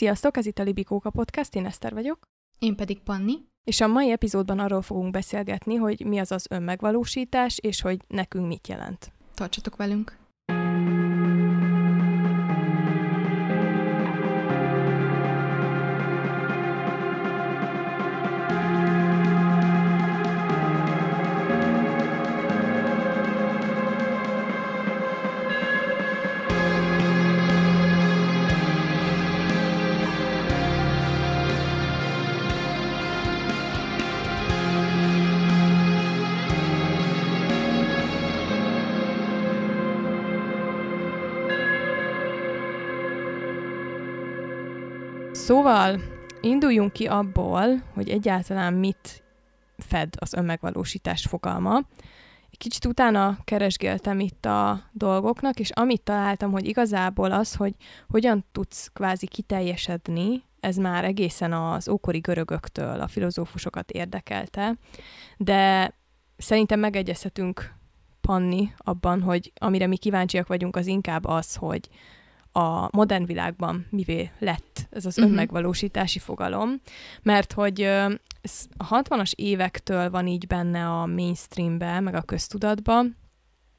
Sziasztok, ez itt a Libikóka Podcast, én Eszter vagyok. Én pedig Panni. És a mai epizódban arról fogunk beszélgetni, hogy mi az az önmegvalósítás, és hogy nekünk mit jelent. Tartsatok velünk! Induljunk ki abból, hogy egyáltalán mit fed az önmegvalósítás fogalma. Kicsit utána keresgéltem itt a dolgoknak, és amit találtam, hogy igazából az, hogy hogyan tudsz kvázi kiteljesedni, ez már egészen az ókori görögöktől a filozófusokat érdekelte, de szerintem megegyezhetünk Panni abban, hogy amire mi kíváncsiak vagyunk, az inkább az, hogy a modern világban mivé lett ez az uh-huh. önmegvalósítási fogalom, mert hogy a 60-as évektől van így benne a mainstreambe, meg a köztudatba,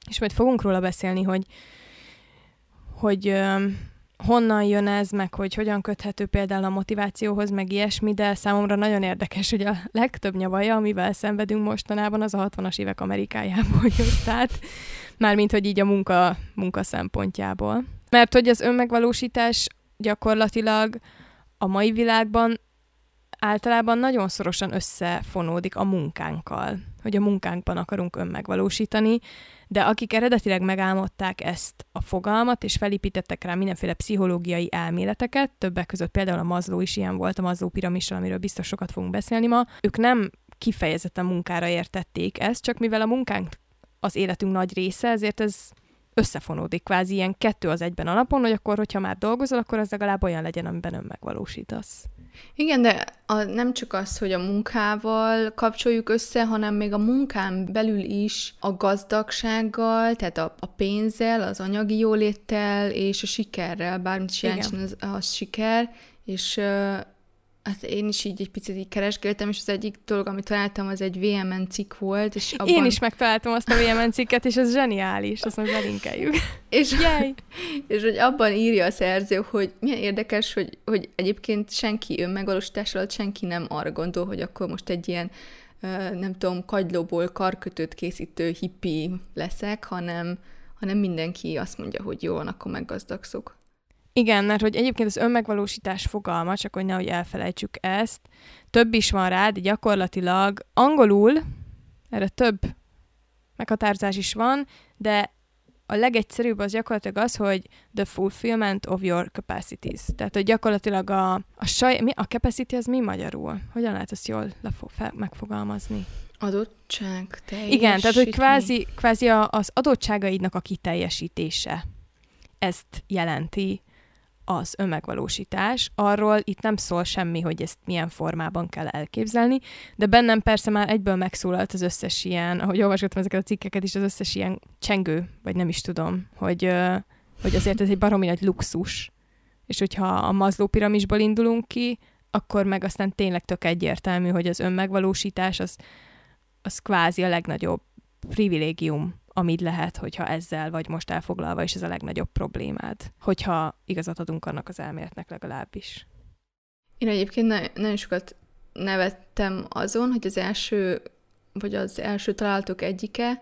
és majd fogunk róla beszélni, hogy, hogy honnan jön ez, meg hogy hogyan köthető például a motivációhoz, meg ilyesmi, de számomra nagyon érdekes, hogy a legtöbb nyavaja, amivel szenvedünk mostanában, az a 60-as évek Amerikájából jött át, mármint, hogy így a munka, munka szempontjából. Mert hogy az önmegvalósítás gyakorlatilag a mai világban általában nagyon szorosan összefonódik a munkánkkal, hogy a munkánkban akarunk önmegvalósítani, de akik eredetileg megálmodták ezt a fogalmat, és felépítettek rá mindenféle pszichológiai elméleteket, többek között például a Mazló is ilyen volt, a Mazló piramissal, amiről biztos sokat fogunk beszélni ma, ők nem kifejezetten munkára értették ezt, csak mivel a munkánk az életünk nagy része, ezért ez összefonódik kvázi ilyen kettő az egyben alapon, hogy akkor, hogyha már dolgozol, akkor az legalább olyan legyen, amiben önmegvalósítasz. Igen, de a, nem csak az, hogy a munkával kapcsoljuk össze, hanem még a munkán belül is a gazdagsággal, tehát a, a pénzzel, az anyagi jóléttel és a sikerrel, bármit is jelentsen az, az siker, és Hát én is így egy picit így keresgéltem, és az egyik dolog, amit találtam, az egy VMN cikk volt. És abban... Én is megtaláltam azt a VMN cikket, és ez zseniális, azt most belinkeljük. És, Yay. és hogy abban írja a szerző, hogy milyen érdekes, hogy, hogy egyébként senki önmegvalósítás alatt senki nem arra gondol, hogy akkor most egy ilyen nem tudom, kagylóból karkötőt készítő hippi leszek, hanem, hanem mindenki azt mondja, hogy jó, akkor meggazdagszok. Igen, mert hogy egyébként az önmegvalósítás fogalma, csak hogy nehogy elfelejtsük ezt, több is van rá, de gyakorlatilag angolul erre több meghatározás is van, de a legegyszerűbb az gyakorlatilag az, hogy the fulfillment of your capacities. Tehát, hogy gyakorlatilag a, a, saj, mi, a capacity az mi magyarul? Hogyan lehet ezt jól lefo- fel, megfogalmazni? Adottság, teljesítmény. Igen, tehát, hogy kvázi, kvázi a, az adottságaidnak a kiteljesítése. Ezt jelenti az önmegvalósítás. Arról itt nem szól semmi, hogy ezt milyen formában kell elképzelni, de bennem persze már egyből megszólalt az összes ilyen, ahogy olvasgattam ezeket a cikkeket is, az összes ilyen csengő, vagy nem is tudom, hogy, hogy azért ez egy baromi nagy luxus. És hogyha a mazló piramisból indulunk ki, akkor meg aztán tényleg tök egyértelmű, hogy az önmegvalósítás az, az kvázi a legnagyobb privilégium amit lehet, hogyha ezzel vagy most elfoglalva, és ez a legnagyobb problémád. Hogyha igazat adunk annak az elméletnek legalábbis. Én egyébként na- nagyon sokat nevettem azon, hogy az első, vagy az első találatok egyike,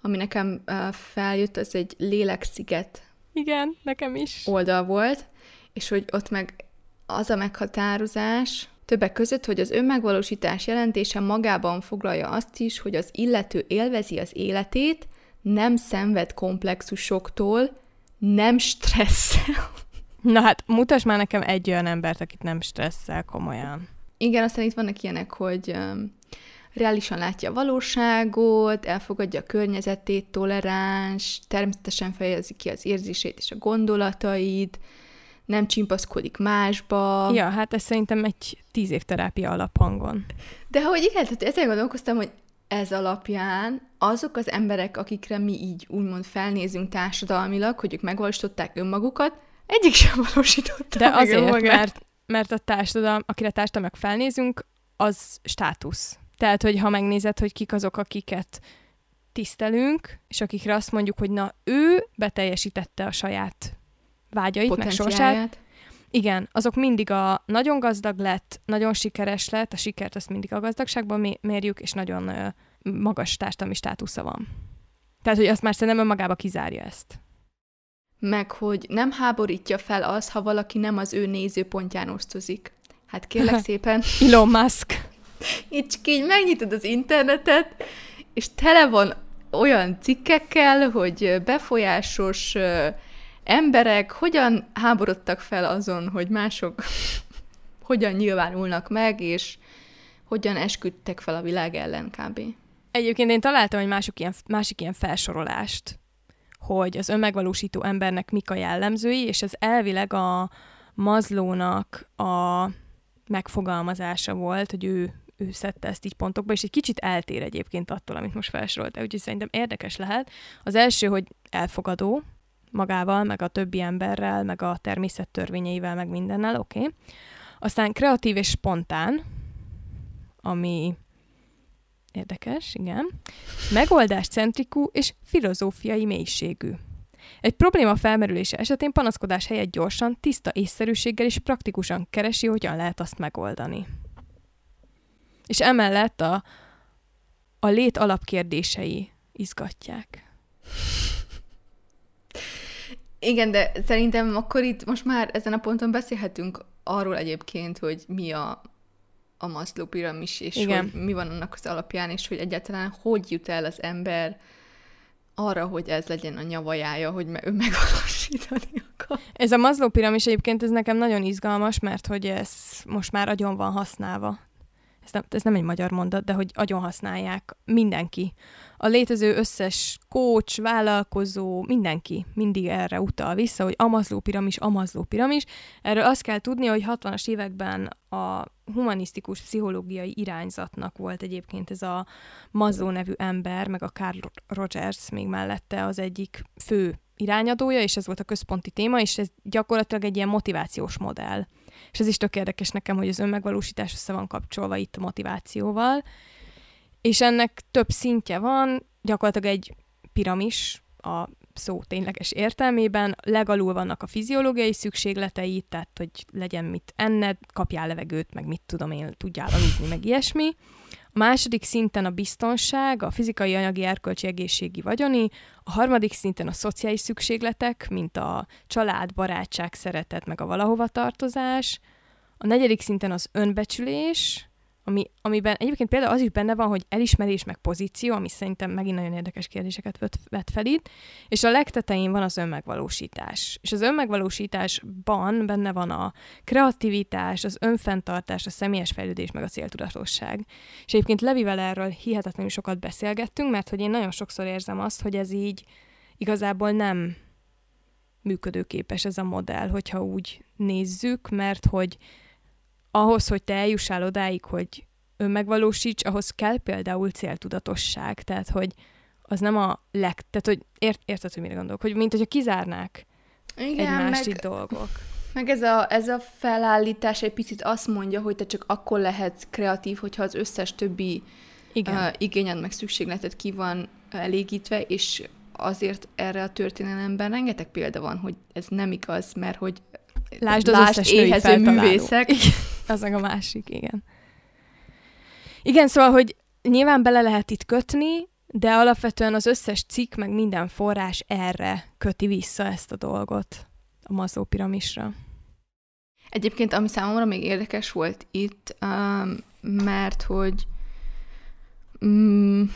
ami nekem feljött, az egy léleksziget. Igen, nekem is. Oldal volt, és hogy ott meg az a meghatározás, Többek között, hogy az önmegvalósítás jelentése magában foglalja azt is, hogy az illető élvezi az életét, nem szenved komplexusoktól, nem stresszel. Na hát, mutasd már nekem egy olyan embert, akit nem stresszel komolyan. Igen, aztán itt vannak ilyenek, hogy um, reálisan látja a valóságot, elfogadja a környezetét, toleráns, természetesen fejezi ki az érzését és a gondolatait, nem csimpaszkodik másba. Ja, hát ez szerintem egy tíz év terápia alaphangon. De hogy igen, tehát ezzel gondolkoztam, hogy ez alapján azok az emberek, akikre mi így úgymond felnézünk társadalmilag, hogy ők megvalósították önmagukat, Egyik sem valósította De meg azért, önmagát. mert, mert a társadalom, akire társadalmak felnézünk, az státusz. Tehát, hogy ha megnézed, hogy kik azok, akiket tisztelünk, és akikre azt mondjuk, hogy na, ő beteljesítette a saját vágyait, meg sorsát. Igen, azok mindig a nagyon gazdag lett, nagyon sikeres lett, a sikert azt mindig a gazdagságban mé- mérjük, és nagyon magas társadalmi státusza van. Tehát, hogy azt már szerintem önmagába kizárja ezt. Meg, hogy nem háborítja fel az, ha valaki nem az ő nézőpontján osztozik. Hát kérlek szépen, Elon Musk. itt csak így megnyitod az internetet, és tele van olyan cikkekkel, hogy befolyásos emberek hogyan háborodtak fel azon, hogy mások hogyan nyilvánulnak meg, és hogyan esküdtek fel a világ ellen kb. Egyébként én találtam egy másik ilyen, másik ilyen felsorolást, hogy az önmegvalósító embernek mik a jellemzői, és ez elvileg a Mazlónak a megfogalmazása volt, hogy ő, ő szedte ezt így pontokba, és egy kicsit eltér egyébként attól, amit most felsoroltál, úgyhogy szerintem érdekes lehet. Az első, hogy elfogadó magával, meg a többi emberrel, meg a természet törvényeivel, meg mindennel, oké. Okay. Aztán kreatív és spontán, ami Érdekes, igen. Megoldáscentrikú és filozófiai mélységű. Egy probléma felmerülése esetén panaszkodás helyett gyorsan, tiszta észszerűséggel és praktikusan keresi, hogyan lehet azt megoldani. És emellett a, a lét alapkérdései izgatják. Igen, de szerintem akkor itt most már ezen a ponton beszélhetünk arról egyébként, hogy mi a, a Maslow piramis, és Igen. hogy mi van annak az alapján, és hogy egyáltalán hogy jut el az ember arra, hogy ez legyen a nyavajája, hogy me- ő megvalósítani akar. Ez a Maslow piramis egyébként ez nekem nagyon izgalmas, mert hogy ez most már agyon van használva. Ez nem, ez nem egy magyar mondat, de hogy agyon használják mindenki. A létező összes coach, vállalkozó, mindenki mindig erre utal vissza, hogy a Maslow piramis, a Maslow piramis. Erről azt kell tudni, hogy 60-as években a humanisztikus pszichológiai irányzatnak volt egyébként ez a Maslow nevű ember, meg a Carl Rogers még mellette az egyik fő irányadója, és ez volt a központi téma, és ez gyakorlatilag egy ilyen motivációs modell. És ez is tök érdekes nekem, hogy az önmegvalósítás össze van kapcsolva itt a motivációval. És ennek több szintje van, gyakorlatilag egy piramis a szó tényleges értelmében, legalul vannak a fiziológiai szükségletei, tehát hogy legyen mit enned, kapjál levegőt, meg mit tudom én, tudjál aludni, meg ilyesmi. A második szinten a biztonság, a fizikai, anyagi, erkölcsi, egészségi, vagyoni, a harmadik szinten a szociális szükségletek, mint a család, barátság, szeretet, meg a valahova tartozás. A negyedik szinten az önbecsülés, ami, amiben egyébként például az is benne van, hogy elismerés meg pozíció, ami szerintem megint nagyon érdekes kérdéseket vet, vet fel itt, és a legtetején van az önmegvalósítás. És az önmegvalósításban benne van a kreativitás, az önfenntartás, a személyes fejlődés, meg a céltudatosság. És egyébként Levivel erről hihetetlenül sokat beszélgettünk, mert hogy én nagyon sokszor érzem azt, hogy ez így igazából nem működőképes ez a modell, hogyha úgy nézzük, mert hogy ahhoz, hogy te eljussál odáig, hogy önmegvalósíts, ahhoz kell például céltudatosság. Tehát, hogy az nem a leg... Tehát, hogy ért, érted, hogy mire gondolok? Hogy mint hogyha kizárnák Igen, egymást meg, itt dolgok. meg ez, a, ez a felállítás egy picit azt mondja, hogy te csak akkor lehetsz kreatív, hogyha az összes többi Igen. uh, igényed meg szükségleted ki van elégítve, és azért erre a történelemben rengeteg példa van, hogy ez nem igaz, mert hogy Lásd az lásd összes éhező művészek. Igen, az meg a másik, igen. Igen, szóval, hogy nyilván bele lehet itt kötni, de alapvetően az összes cikk, meg minden forrás erre köti vissza ezt a dolgot, a Maslow piramisra. Egyébként, ami számomra még érdekes volt itt, um, mert hogy um,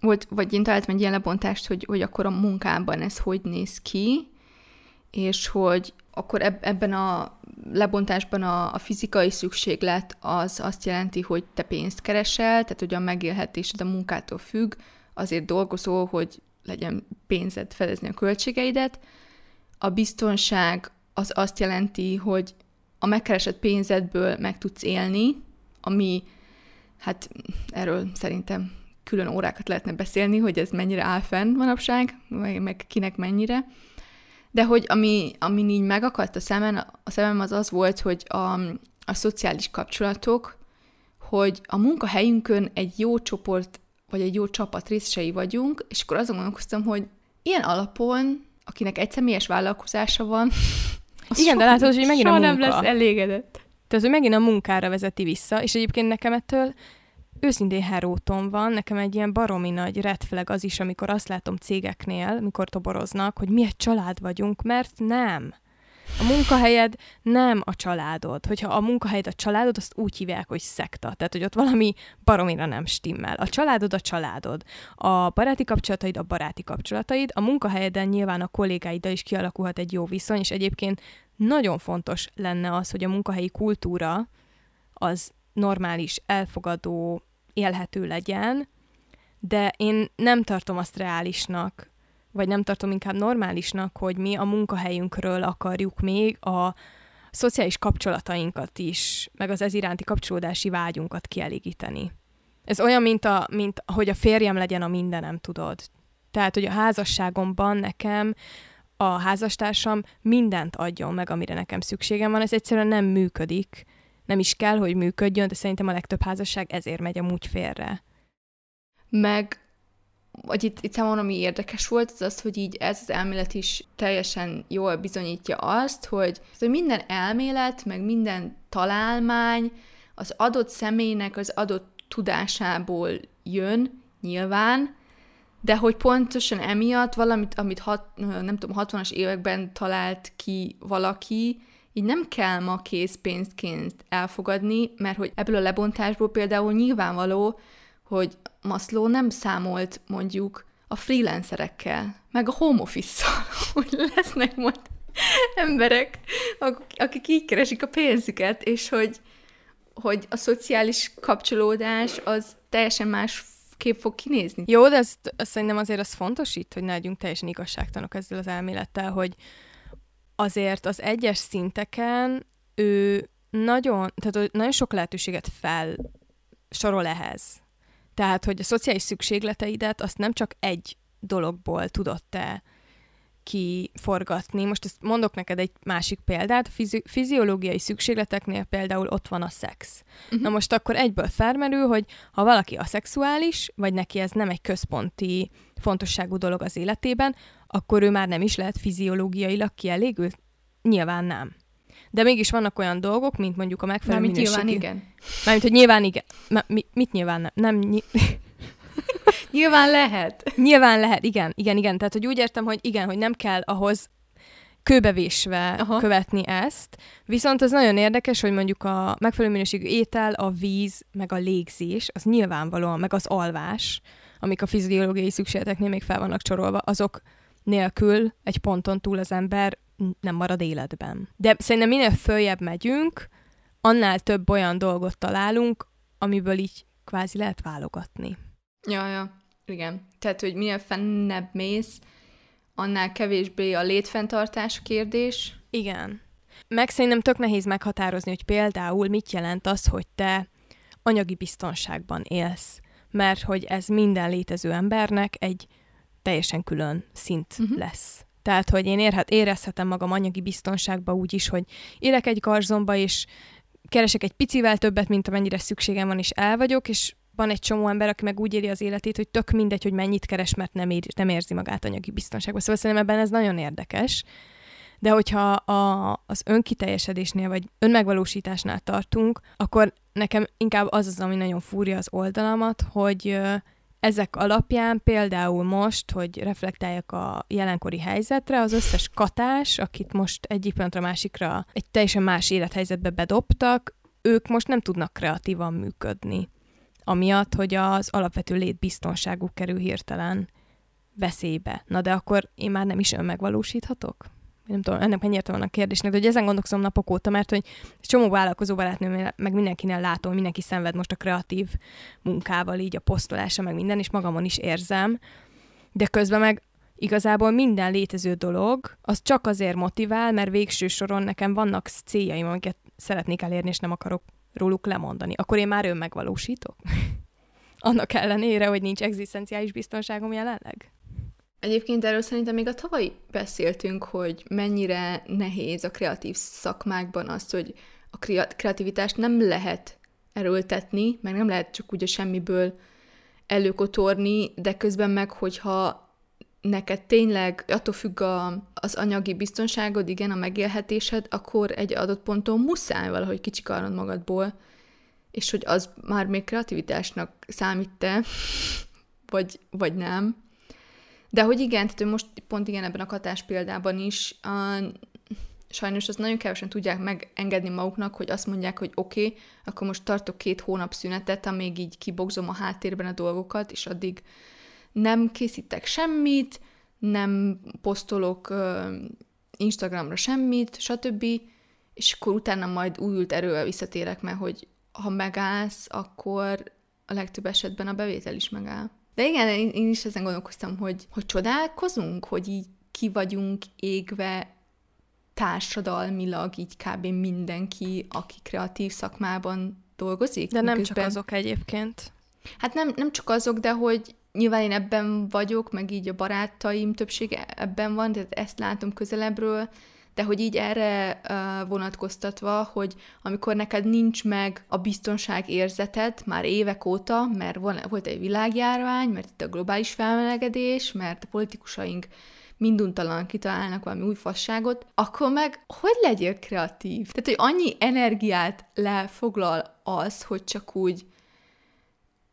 volt, vagy én találtam egy ilyen lebontást, hogy, hogy akkor a munkában ez hogy néz ki, és hogy akkor eb- ebben a lebontásban a, a fizikai szükséglet az azt jelenti, hogy te pénzt keresel, tehát hogy a megélhetésed a munkától függ, azért dolgozol, hogy legyen pénzed fedezni a költségeidet. A biztonság az azt jelenti, hogy a megkeresett pénzedből meg tudsz élni, ami, hát erről szerintem külön órákat lehetne beszélni, hogy ez mennyire áll fenn manapság, meg, meg kinek mennyire. De hogy ami, ami így megakadt a szemem, a szemem az az volt, hogy a, a szociális kapcsolatok, hogy a munkahelyünkön egy jó csoport, vagy egy jó csapat részesei vagyunk, és akkor azon gondolkoztam, hogy ilyen alapon, akinek egy személyes vállalkozása van, Igen, de látod, hogy megint a munka. nem lesz elégedett. Tehát, hogy megint a munkára vezeti vissza, és egyébként nekem ettől őszintén heróton van, nekem egy ilyen baromi nagy red flag az is, amikor azt látom cégeknél, mikor toboroznak, hogy mi egy család vagyunk, mert nem. A munkahelyed nem a családod. Hogyha a munkahelyed a családod, azt úgy hívják, hogy szekta. Tehát, hogy ott valami baromira nem stimmel. A családod a családod. A baráti kapcsolataid a baráti kapcsolataid. A munkahelyeden nyilván a kollégáiddal is kialakulhat egy jó viszony, és egyébként nagyon fontos lenne az, hogy a munkahelyi kultúra az normális, elfogadó, élhető legyen, de én nem tartom azt reálisnak, vagy nem tartom inkább normálisnak, hogy mi a munkahelyünkről akarjuk még a szociális kapcsolatainkat is, meg az ez iránti kapcsolódási vágyunkat kielégíteni. Ez olyan, mint, a, mint hogy a férjem legyen a mindenem, tudod. Tehát, hogy a házasságomban nekem a házastársam mindent adjon meg, amire nekem szükségem van, ez egyszerűen nem működik. Nem is kell, hogy működjön, de szerintem a legtöbb házasság ezért megy amúgy félre. Meg vagy itt, itt számomra ami érdekes volt, az az, hogy így ez az elmélet is teljesen jól bizonyítja azt, hogy, hogy minden elmélet, meg minden találmány az adott személynek az adott tudásából jön, nyilván, de hogy pontosan emiatt valamit, amit hat, nem tudom, 60-as években talált ki valaki, így nem kell ma készpénzként elfogadni, mert hogy ebből a lebontásból például nyilvánvaló, hogy Maslow nem számolt mondjuk a freelancerekkel, meg a home office-szal, hogy lesznek majd emberek, akik így keresik a pénzüket, és hogy, hogy a szociális kapcsolódás az teljesen más kép fog kinézni. Jó, de ezt, ezt szerintem azért az fontos itt, hogy ne legyünk teljesen igazságtanok ezzel az elmélettel, hogy azért az egyes szinteken ő nagyon, tehát nagyon sok lehetőséget fel sorol ehhez. Tehát, hogy a szociális szükségleteidet azt nem csak egy dologból tudod te kiforgatni. Most ezt mondok neked egy másik példát. A fizi- fiziológiai szükségleteknél például ott van a szex. Uh-huh. Na most akkor egyből felmerül, hogy ha valaki aszexuális, vagy neki ez nem egy központi fontosságú dolog az életében, akkor ő már nem is lehet fiziológiailag kielégült? Nyilván nem. De mégis vannak olyan dolgok, mint mondjuk a megfelelő Mármint minőségi... nyilván igen. Mármint, hogy nyilván igen. Mi, mit nyilván nem? nem ny- nyilván lehet. Nyilván lehet, igen, igen, igen. Tehát, hogy úgy értem, hogy igen, hogy nem kell ahhoz kőbevésve Aha. követni ezt. Viszont az nagyon érdekes, hogy mondjuk a megfelelő minőségű étel, a víz, meg a légzés, az nyilvánvalóan, meg az alvás, amik a fiziológiai szükségleteknél még fel vannak csorolva, azok nélkül egy ponton túl az ember nem marad életben. De szerintem minél följebb megyünk, annál több olyan dolgot találunk, amiből így kvázi lehet válogatni. Ja, ja, igen. Tehát, hogy minél fennebb mész, annál kevésbé a létfenntartás kérdés. Igen. Meg szerintem tök nehéz meghatározni, hogy például mit jelent az, hogy te anyagi biztonságban élsz. Mert hogy ez minden létező embernek egy teljesen külön szint uh-huh. lesz. Tehát, hogy én érhet, érezhetem magam anyagi biztonságba úgy is, hogy élek egy garzomba, és keresek egy picivel többet, mint amennyire szükségem van, és el vagyok, és van egy csomó ember, aki meg úgy éli az életét, hogy tök mindegy, hogy mennyit keres, mert nem, ér, nem érzi magát anyagi biztonságban. Szóval szerintem ebben ez nagyon érdekes. De hogyha a, az önkiteljesedésnél vagy önmegvalósításnál tartunk, akkor nekem inkább az az, ami nagyon fúrja az oldalamat, hogy ezek alapján például most, hogy reflektáljak a jelenkori helyzetre, az összes katás, akit most egyik pillanatra másikra egy teljesen más élethelyzetbe bedobtak, ők most nem tudnak kreatívan működni. Amiatt, hogy az alapvető létbiztonságuk kerül hirtelen veszélybe. Na de akkor én már nem is önmegvalósíthatok? Nem tudom, ennek mennyi van a kérdésnek, de hogy ezen gondolkozom napok óta, mert hogy csomó vállalkozó barátnőm, meg mindenkinél látom, mindenki szenved most a kreatív munkával, így a posztolása, meg minden, és magamon is érzem, de közben meg igazából minden létező dolog, az csak azért motivál, mert végső soron nekem vannak céljaim, amiket szeretnék elérni, és nem akarok róluk lemondani. Akkor én már önmegvalósítok? Annak ellenére, hogy nincs egzisztenciális biztonságom jelenleg? Egyébként erről szerintem még a tavaly beszéltünk, hogy mennyire nehéz a kreatív szakmákban az, hogy a kreativitást nem lehet erőltetni, meg nem lehet csak úgy a semmiből előkotorni, de közben meg, hogyha neked tényleg attól függ a, az anyagi biztonságod, igen, a megélhetésed, akkor egy adott ponton muszáj valahogy kicsikarnod magadból, és hogy az már még kreativitásnak számít-e, vagy, vagy nem. De hogy igen, tehát most pont igen ebben a katás példában is, a, sajnos azt nagyon kevesen tudják megengedni maguknak, hogy azt mondják, hogy oké, okay, akkor most tartok két hónap szünetet, amíg így kibogzom a háttérben a dolgokat, és addig nem készítek semmit, nem posztolok uh, Instagramra semmit, stb., és akkor utána majd újult erővel visszatérek, mert hogy ha megállsz, akkor a legtöbb esetben a bevétel is megáll. De igen, én, én is ezen gondolkoztam, hogy, hogy csodálkozunk, hogy így ki vagyunk égve társadalmilag, így kb. mindenki, aki kreatív szakmában dolgozik. De nem csak azok egyébként. Hát nem, nem csak azok, de hogy nyilván én ebben vagyok, meg így a barátaim többsége ebben van, tehát ezt látom közelebbről, de hogy így erre vonatkoztatva, hogy amikor neked nincs meg a biztonság érzeted már évek óta, mert volt egy világjárvány, mert itt a globális felmelegedés, mert a politikusaink minduntalan kitalálnak valami új fasságot, akkor meg hogy legyél kreatív? Tehát, hogy annyi energiát lefoglal az, hogy csak úgy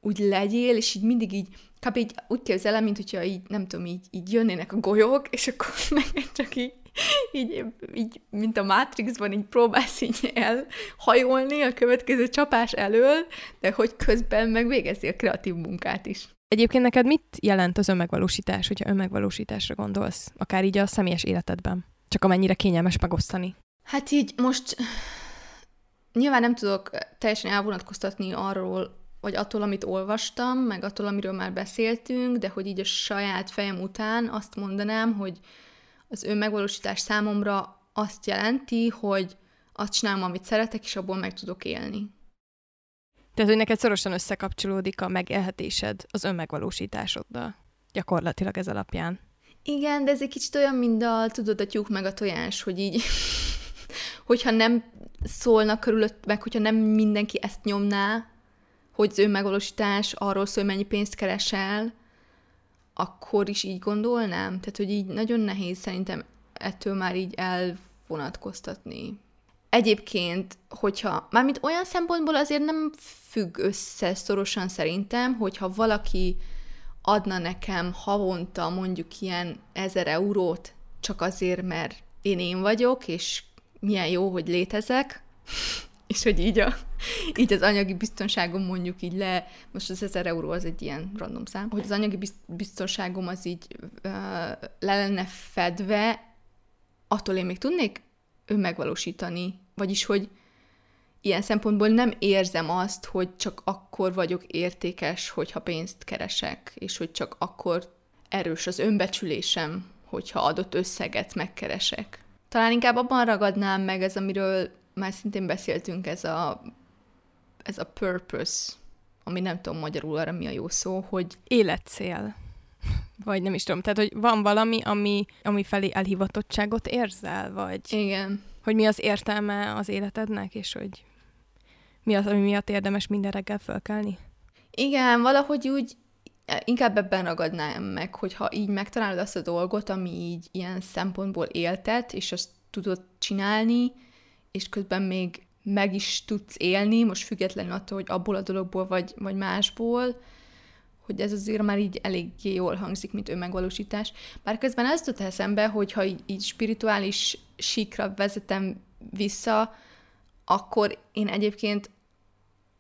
úgy legyél, és így mindig így kb. így úgy képzelem, mint hogyha így, nem tudom, így, így jönnének a golyók, és akkor neked csak így, így, így, mint a Matrixban, így próbálsz így elhajolni a következő csapás elől, de hogy közben meg végezni a kreatív munkát is. Egyébként neked mit jelent az önmegvalósítás, hogyha önmegvalósításra gondolsz, akár így a személyes életedben? Csak amennyire kényelmes megosztani. Hát így most nyilván nem tudok teljesen elvonatkoztatni arról, vagy attól, amit olvastam, meg attól, amiről már beszéltünk, de hogy így a saját fejem után azt mondanám, hogy az önmegvalósítás számomra azt jelenti, hogy azt csinálom, amit szeretek, és abból meg tudok élni. Tehát, hogy neked szorosan összekapcsolódik a megélhetésed az önmegvalósításoddal. Gyakorlatilag ez alapján. Igen, de ez egy kicsit olyan, mint a, tudod, a tyúk meg a tojás, hogy így, hogyha nem szólnak körülött, meg hogyha nem mindenki ezt nyomná, hogy az önmegvalósítás arról szól, hogy mennyi pénzt keresel, akkor is így gondolnám. Tehát, hogy így nagyon nehéz szerintem ettől már így elvonatkoztatni. Egyébként, hogyha, mármint olyan szempontból azért nem függ össze szorosan szerintem, hogyha valaki adna nekem havonta mondjuk ilyen ezer eurót, csak azért, mert én én vagyok, és milyen jó, hogy létezek, és hogy így, a, így az anyagi biztonságom mondjuk így le, most az 1000 euró az egy ilyen random szám, hogy az anyagi biztonságom az így uh, le lenne fedve, attól én még tudnék önmegvalósítani, vagyis hogy ilyen szempontból nem érzem azt, hogy csak akkor vagyok értékes, hogyha pénzt keresek, és hogy csak akkor erős az önbecsülésem, hogyha adott összeget megkeresek. Talán inkább abban ragadnám meg ez, amiről már szintén beszéltünk, ez a, ez a purpose, ami nem tudom magyarul arra mi a jó szó, hogy... Életcél. Vagy nem is tudom. Tehát, hogy van valami, ami, ami felé elhivatottságot érzel, vagy... Igen. Hogy mi az értelme az életednek, és hogy mi az, ami miatt érdemes minden reggel fölkelni? Igen, valahogy úgy inkább ebben ragadnám meg, hogyha így megtalálod azt a dolgot, ami így ilyen szempontból éltet, és azt tudod csinálni, és közben még meg is tudsz élni, most függetlenül attól, hogy abból a dologból vagy, vagy másból, hogy ez azért már így eléggé jól hangzik, mint önmegvalósítás. Bár közben ez jut eszembe, hogy ha így, így spirituális síkra vezetem vissza, akkor én egyébként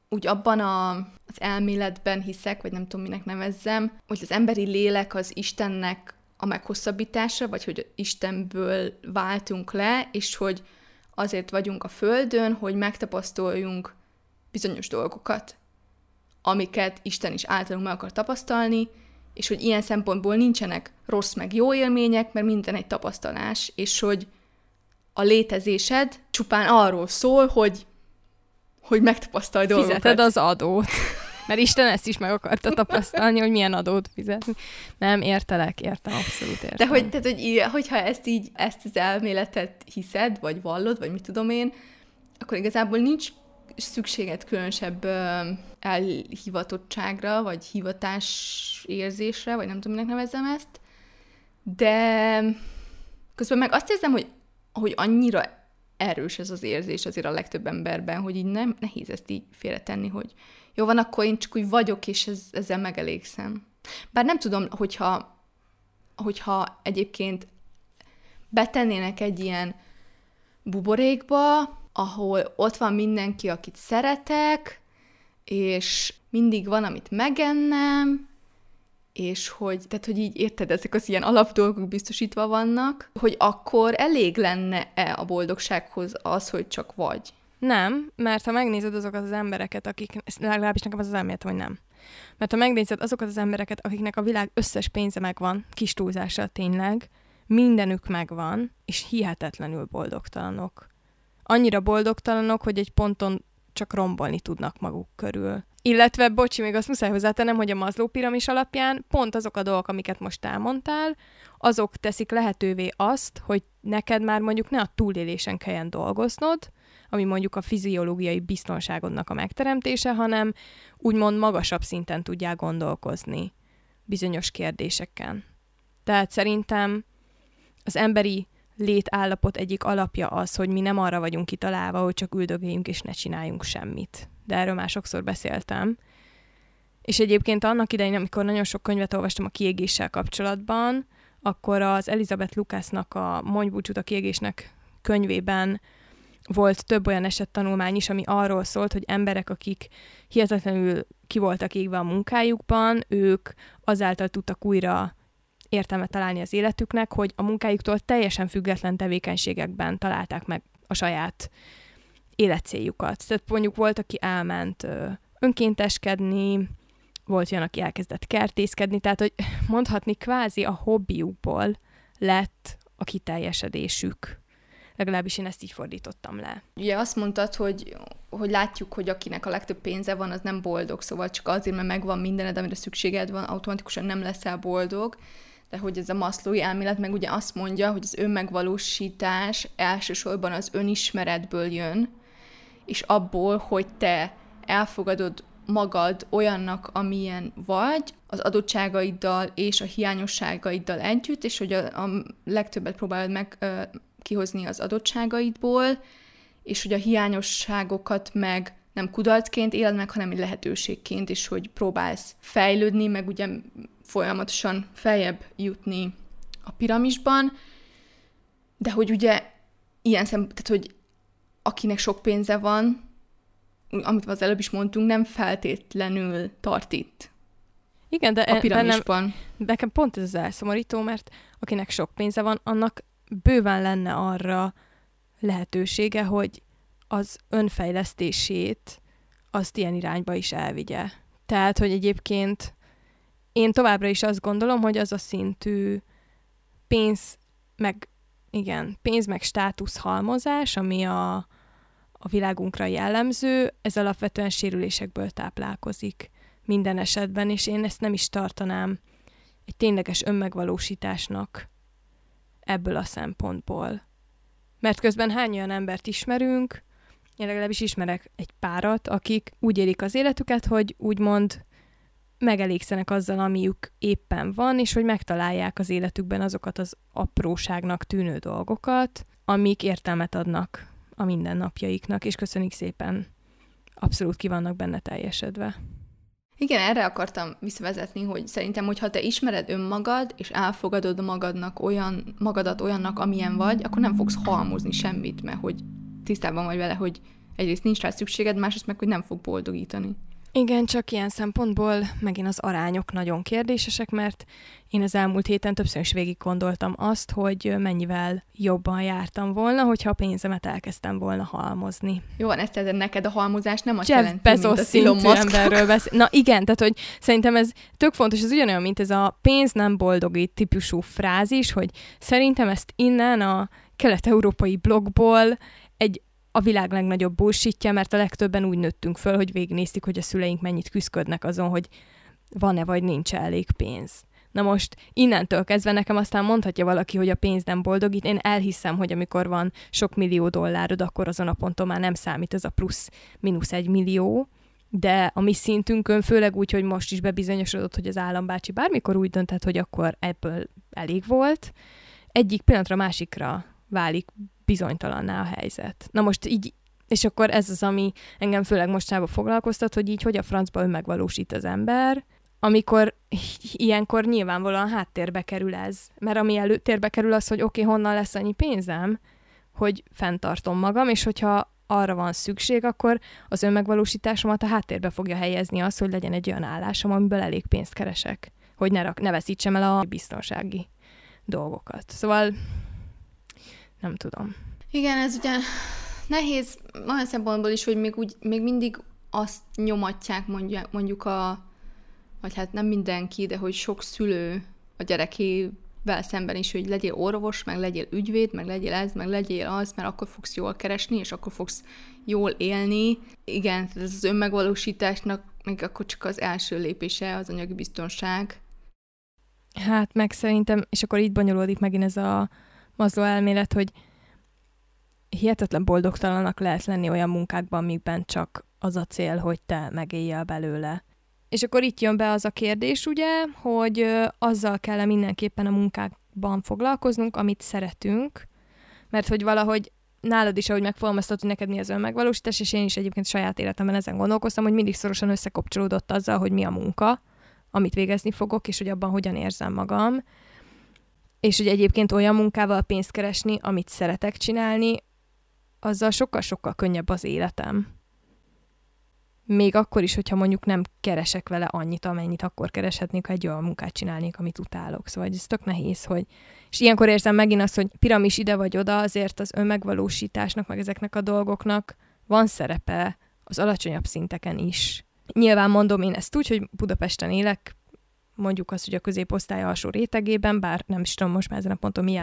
úgy abban a, az elméletben hiszek, vagy nem tudom, minek nevezzem, hogy az emberi lélek az Istennek a meghosszabbítása, vagy hogy Istenből váltunk le, és hogy azért vagyunk a Földön, hogy megtapasztaljunk bizonyos dolgokat, amiket Isten is általunk meg akar tapasztalni, és hogy ilyen szempontból nincsenek rossz meg jó élmények, mert minden egy tapasztalás, és hogy a létezésed csupán arról szól, hogy hogy megtapasztalj dolgokat. Fizeted az adót. Mert Isten ezt is meg akarta tapasztalni, hogy milyen adót fizetni. Nem, értelek, értem, abszolút értem. De hogy, tehát, hogy hogyha ezt így, ezt az elméletet hiszed, vagy vallod, vagy mit tudom én, akkor igazából nincs szükséged különösebb elhivatottságra, vagy hivatás érzésre, vagy nem tudom, minek nevezzem ezt, de közben meg azt érzem, hogy, hogy annyira erős ez az érzés azért a legtöbb emberben, hogy így nem nehéz ezt így félretenni, hogy jó van, akkor én csak úgy vagyok, és ez, ezzel megelégszem. Bár nem tudom, hogyha, hogyha egyébként betennének egy ilyen buborékba, ahol ott van mindenki, akit szeretek, és mindig van, amit megennem, és hogy, tehát, hogy így érted, ezek az ilyen alapdolgok biztosítva vannak, hogy akkor elég lenne-e a boldogsághoz az, hogy csak vagy? Nem, mert ha megnézed azokat az embereket, akik, legalábbis nekem az az elméletem, hogy nem. Mert ha megnézed azokat az embereket, akiknek a világ összes pénze megvan, kis túlzással tényleg, mindenük megvan, és hihetetlenül boldogtalanok. Annyira boldogtalanok, hogy egy ponton csak rombolni tudnak maguk körül. Illetve, bocsi, még azt muszáj hozzátennem, hogy a Mazló piramis alapján pont azok a dolgok, amiket most elmondtál, azok teszik lehetővé azt, hogy neked már mondjuk ne a túlélésen kelljen dolgoznod, ami mondjuk a fiziológiai biztonságodnak a megteremtése, hanem úgymond magasabb szinten tudjál gondolkozni bizonyos kérdéseken. Tehát szerintem az emberi létállapot egyik alapja az, hogy mi nem arra vagyunk kitalálva, hogy csak üldögéljünk és ne csináljunk semmit. De erről már sokszor beszéltem. És egyébként annak idején, amikor nagyon sok könyvet olvastam a kiégéssel kapcsolatban, akkor az Elizabeth Lucasnak a Mondj búcsút a kiégésnek könyvében volt több olyan esettanulmány is, ami arról szólt, hogy emberek, akik hihetetlenül ki voltak égve a munkájukban, ők azáltal tudtak újra értelmet találni az életüknek, hogy a munkájuktól teljesen független tevékenységekben találták meg a saját életcéljukat. Tehát mondjuk volt, aki elment önkénteskedni, volt olyan, aki elkezdett kertészkedni, tehát hogy mondhatni kvázi a hobbiukból lett a kiteljesedésük. Legalábbis én ezt így fordítottam le. Ugye azt mondtad, hogy, hogy látjuk, hogy akinek a legtöbb pénze van, az nem boldog, szóval csak azért, mert megvan mindened, amire szükséged van, automatikusan nem leszel boldog de hogy ez a maszlói elmélet meg ugye azt mondja, hogy az önmegvalósítás elsősorban az önismeretből jön, és abból, hogy te elfogadod magad olyannak, amilyen vagy, az adottságaiddal és a hiányosságaiddal együtt, és hogy a, a legtöbbet próbálod meg ö, kihozni az adottságaidból, és hogy a hiányosságokat meg nem kudarcként éled meg, hanem egy lehetőségként, és hogy próbálsz fejlődni, meg ugye folyamatosan feljebb jutni a piramisban, de hogy ugye ilyen szem, tehát hogy akinek sok pénze van, amit az előbb is mondtunk, nem feltétlenül tart itt. Igen, de a piramisban. Bennem, nekem pont ez az elszomorító, mert akinek sok pénze van, annak bőven lenne arra lehetősége, hogy az önfejlesztését azt ilyen irányba is elvigye. Tehát, hogy egyébként én továbbra is azt gondolom, hogy az a szintű pénz, meg igen, pénz meg státusz halmozás, ami a, a világunkra jellemző, ez alapvetően sérülésekből táplálkozik minden esetben, és én ezt nem is tartanám egy tényleges önmegvalósításnak ebből a szempontból. Mert közben hány olyan embert ismerünk, én legalábbis ismerek egy párat, akik úgy élik az életüket, hogy úgymond megelégszenek azzal, amiük éppen van, és hogy megtalálják az életükben azokat az apróságnak tűnő dolgokat, amik értelmet adnak a mindennapjaiknak, és köszönik szépen, abszolút ki vannak benne teljesedve. Igen, erre akartam visszavezetni, hogy szerintem, hogyha te ismered önmagad, és elfogadod magadnak olyan, magadat olyannak, amilyen vagy, akkor nem fogsz halmozni semmit, mert hogy tisztában vagy vele, hogy egyrészt nincs rá szükséged, másrészt meg, hogy nem fog boldogítani. Igen, csak ilyen szempontból megint az arányok nagyon kérdésesek, mert én az elmúlt héten többször is végig gondoltam azt, hogy mennyivel jobban jártam volna, hogyha a pénzemet elkezdtem volna halmozni. Jó van, ezt neked a halmozás nem azt Jeff jelenti, Bezos mint a emberről beszél. Na igen, tehát hogy szerintem ez tök fontos, ez ugyanolyan, mint ez a pénz nem boldogít típusú frázis, hogy szerintem ezt innen a kelet-európai blogból egy a világ legnagyobb bullshitja, mert a legtöbben úgy nőttünk föl, hogy végignéztük, hogy a szüleink mennyit küzdködnek azon, hogy van-e vagy nincs elég pénz. Na most innentől kezdve nekem aztán mondhatja valaki, hogy a pénz nem boldogít. Én elhiszem, hogy amikor van sok millió dollárod, akkor azon a ponton már nem számít ez a plusz mínusz egy millió, de a mi szintünkön, főleg úgy, hogy most is bebizonyosodott, hogy az állambácsi bármikor úgy döntett, hogy akkor ebből elég volt, egyik pillanatra másikra válik bizonytalanná a helyzet. Na most így, és akkor ez az, ami engem főleg mostában foglalkoztat, hogy így hogy a francba önmegvalósít az ember, amikor ilyenkor nyilvánvalóan háttérbe kerül ez. Mert ami előtérbe kerül az, hogy oké, okay, honnan lesz annyi pénzem, hogy fenntartom magam, és hogyha arra van szükség, akkor az önmegvalósításomat a háttérbe fogja helyezni az, hogy legyen egy olyan állásom, amiből elég pénzt keresek, hogy ne, rak, ne veszítsem el a biztonsági dolgokat. Szóval nem tudom. Igen, ez ugye nehéz olyan szempontból is, hogy még, úgy, még mindig azt nyomatják mondjuk, mondjuk a, vagy hát nem mindenki, de hogy sok szülő a gyerekével szemben is, hogy legyél orvos, meg legyél ügyvéd, meg legyél ez, meg legyél az, mert akkor fogsz jól keresni, és akkor fogsz jól élni. Igen, ez az önmegvalósításnak még akkor csak az első lépése az anyagi biztonság. Hát meg szerintem, és akkor így bonyolódik megint ez a mazló elmélet, hogy hihetetlen boldogtalanak lehet lenni olyan munkákban, amikben csak az a cél, hogy te megéljél belőle. És akkor itt jön be az a kérdés, ugye, hogy azzal kell mindenképpen a munkákban foglalkoznunk, amit szeretünk, mert hogy valahogy nálad is, ahogy megfogalmaztad, hogy neked mi az önmegvalósítás, és én is egyébként saját életemben ezen gondolkoztam, hogy mindig szorosan összekapcsolódott azzal, hogy mi a munka, amit végezni fogok, és hogy abban hogyan érzem magam. És hogy egyébként olyan munkával pénzt keresni, amit szeretek csinálni, azzal sokkal-sokkal könnyebb az életem. Még akkor is, hogyha mondjuk nem keresek vele annyit, amennyit akkor kereshetnék, ha egy olyan munkát csinálnék, amit utálok. Szóval ez tök nehéz, hogy... És ilyenkor érzem megint azt, hogy piramis ide vagy oda, azért az önmegvalósításnak, meg ezeknek a dolgoknak van szerepe az alacsonyabb szinteken is. Nyilván mondom én ezt úgy, hogy Budapesten élek, mondjuk azt, hogy a középosztály alsó rétegében, bár nem is tudom most már ezen a ponton mi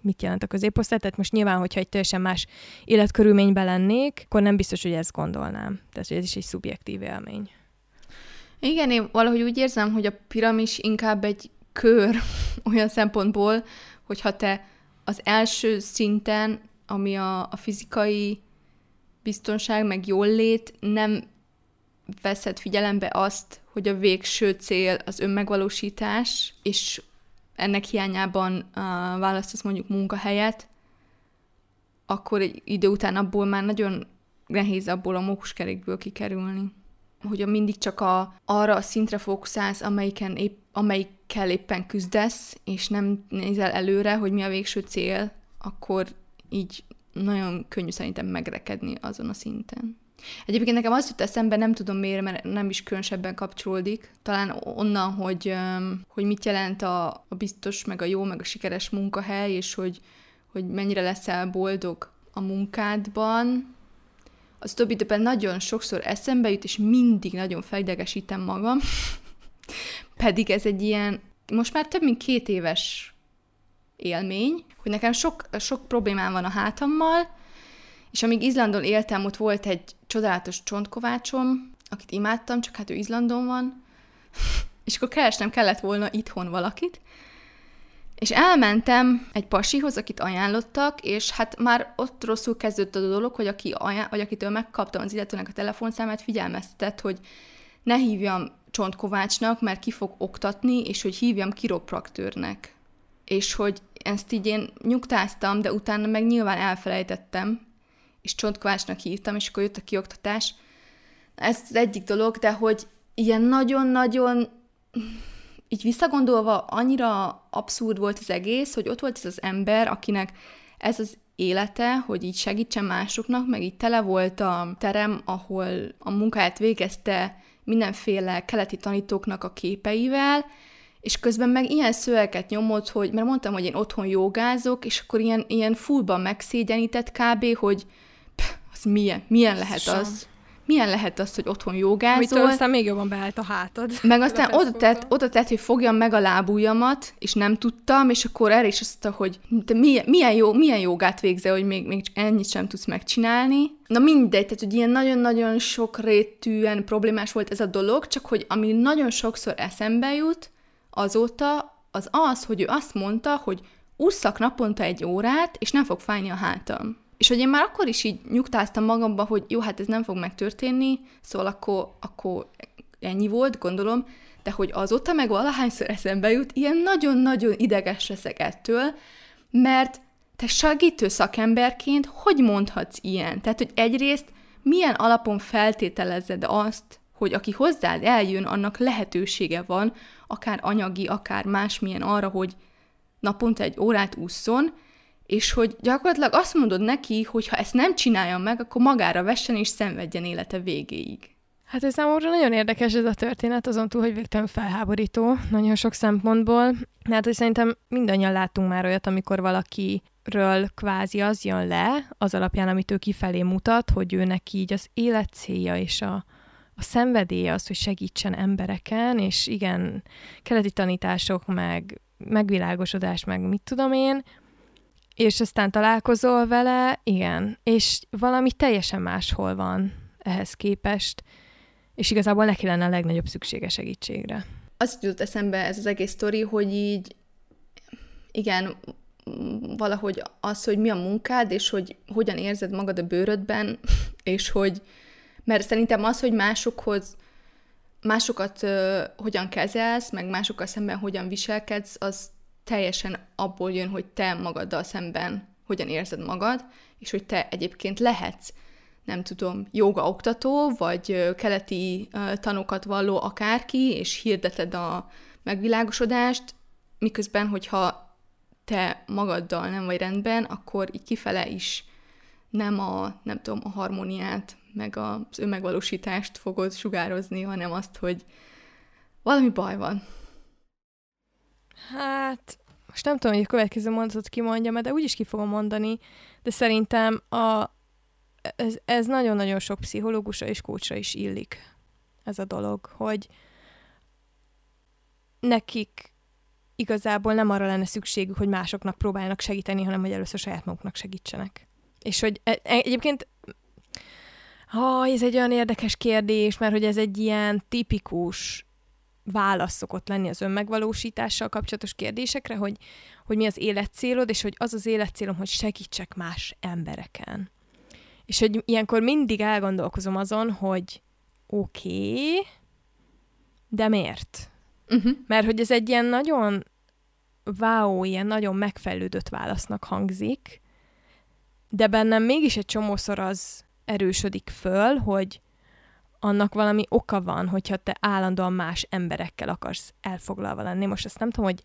mit jelent a középosztály, tehát most nyilván, hogyha egy teljesen más életkörülményben lennék, akkor nem biztos, hogy ezt gondolnám. Tehát, hogy ez is egy szubjektív élmény. Igen, én valahogy úgy érzem, hogy a piramis inkább egy kör olyan szempontból, hogyha te az első szinten, ami a, a fizikai biztonság, meg jól lét, nem veszed figyelembe azt, hogy a végső cél az önmegvalósítás, és ennek hiányában uh, választasz mondjuk munkahelyet, akkor egy idő után abból már nagyon nehéz abból a mókuskerékből kikerülni. Hogy mindig csak a, arra a szintre fókuszálsz, amelyiken épp, amelyikkel éppen küzdesz, és nem nézel előre, hogy mi a végső cél, akkor így nagyon könnyű szerintem megrekedni azon a szinten. Egyébként nekem azt jut eszembe, nem tudom miért, mert nem is különösebben kapcsolódik. Talán onnan, hogy, hogy mit jelent a, a biztos, meg a jó, meg a sikeres munkahely, és hogy, hogy mennyire leszel boldog a munkádban. Az több időben nagyon sokszor eszembe jut, és mindig nagyon felidegesítem magam. Pedig ez egy ilyen, most már több mint két éves élmény, hogy nekem sok, sok problémám van a hátammal, és amíg Izlandon éltem, ott volt egy csodálatos csontkovácsom, akit imádtam, csak hát ő Izlandon van, és akkor keresnem kellett volna itthon valakit, és elmentem egy pasihoz, akit ajánlottak, és hát már ott rosszul kezdődött a dolog, hogy aki ajánl- vagy akitől megkaptam az illetőnek a telefonszámát, figyelmeztetett, hogy ne hívjam csontkovácsnak, mert ki fog oktatni, és hogy hívjam kiropraktőrnek. És hogy ezt így én nyugtáztam, de utána meg nyilván elfelejtettem, és csontkovácsnak hívtam, és akkor jött a kioktatás. Ez az egyik dolog, de hogy ilyen nagyon-nagyon így visszagondolva annyira abszurd volt az egész, hogy ott volt ez az ember, akinek ez az élete, hogy így segítsen másoknak, meg így tele volt a terem, ahol a munkáját végezte mindenféle keleti tanítóknak a képeivel, és közben meg ilyen szöveket nyomott, hogy, mert mondtam, hogy én otthon jogázok, és akkor ilyen, ilyen fullban megszégyenített kb., hogy milyen, milyen lehet az? milyen lehet az, hogy otthon jogázol. Amitől aztán még jobban beállt a hátad. Meg aztán oda tett, oda tett, hogy fogjam meg a lábujjamat, és nem tudtam, és akkor erre is azt mondta, hogy te milyen, milyen, jó, milyen jogát végzel, hogy még, még ennyit sem tudsz megcsinálni. Na mindegy, tehát hogy ilyen nagyon-nagyon sok rétűen problémás volt ez a dolog, csak hogy ami nagyon sokszor eszembe jut azóta, az az, hogy ő azt mondta, hogy ússzak naponta egy órát, és nem fog fájni a hátam. És hogy én már akkor is így nyugtáztam magamba, hogy jó, hát ez nem fog megtörténni, szóval akkor, akkor ennyi volt, gondolom, de hogy azóta meg valahányszor eszembe jut, ilyen nagyon-nagyon ideges leszek ettől, mert te segítő szakemberként hogy mondhatsz ilyen? Tehát, hogy egyrészt milyen alapon feltételezed azt, hogy aki hozzád eljön, annak lehetősége van, akár anyagi, akár másmilyen arra, hogy naponta egy órát ússzon, és hogy gyakorlatilag azt mondod neki, hogy ha ezt nem csinálja meg, akkor magára vessen és szenvedjen élete végéig. Hát ez számomra nagyon érdekes ez a történet, azon túl, hogy végtelen felháborító, nagyon sok szempontból. Mert hogy szerintem mindannyian láttunk már olyat, amikor valakiről kvázi az jön le, az alapján, amit ő kifelé mutat, hogy ő neki így az élet célja és a, a szenvedélye az, hogy segítsen embereken, és igen, keleti tanítások, meg megvilágosodás, meg mit tudom én, és aztán találkozol vele, igen, és valami teljesen máshol van ehhez képest, és igazából neki lenne a legnagyobb szüksége segítségre. Azt jutott eszembe ez az egész sztori, hogy így, igen, valahogy az, hogy mi a munkád, és hogy hogyan érzed magad a bőrödben, és hogy, mert szerintem az, hogy másokhoz, másokat uh, hogyan kezelsz, meg másokkal szemben hogyan viselkedsz, az teljesen abból jön, hogy te magaddal szemben hogyan érzed magad, és hogy te egyébként lehetsz, nem tudom, joga oktató, vagy keleti tanokat valló akárki, és hirdeted a megvilágosodást, miközben, hogyha te magaddal nem vagy rendben, akkor így kifele is nem a, nem tudom, a harmóniát, meg az önmegvalósítást fogod sugározni, hanem azt, hogy valami baj van. Hát, most nem tudom, hogy a következő mondatot kimondjam, de úgyis ki fogom mondani, de szerintem a, ez, ez nagyon-nagyon sok pszichológusra és kócsra is illik ez a dolog, hogy nekik igazából nem arra lenne szükségük, hogy másoknak próbáljanak segíteni, hanem hogy először saját maguknak segítsenek. És hogy e, e, egyébként oh, ez egy olyan érdekes kérdés, mert hogy ez egy ilyen tipikus válasz szokott lenni az önmegvalósítással kapcsolatos kérdésekre, hogy, hogy mi az életcélod, és hogy az az életcélom, hogy segítsek más embereken. És hogy ilyenkor mindig elgondolkozom azon, hogy oké, okay, de miért? Uh-huh. Mert hogy ez egy ilyen nagyon wow, ilyen nagyon megfejlődött válasznak hangzik, de bennem mégis egy csomószor az erősödik föl, hogy annak valami oka van, hogyha te állandóan más emberekkel akarsz elfoglalva lenni. Most ezt nem tudom, hogy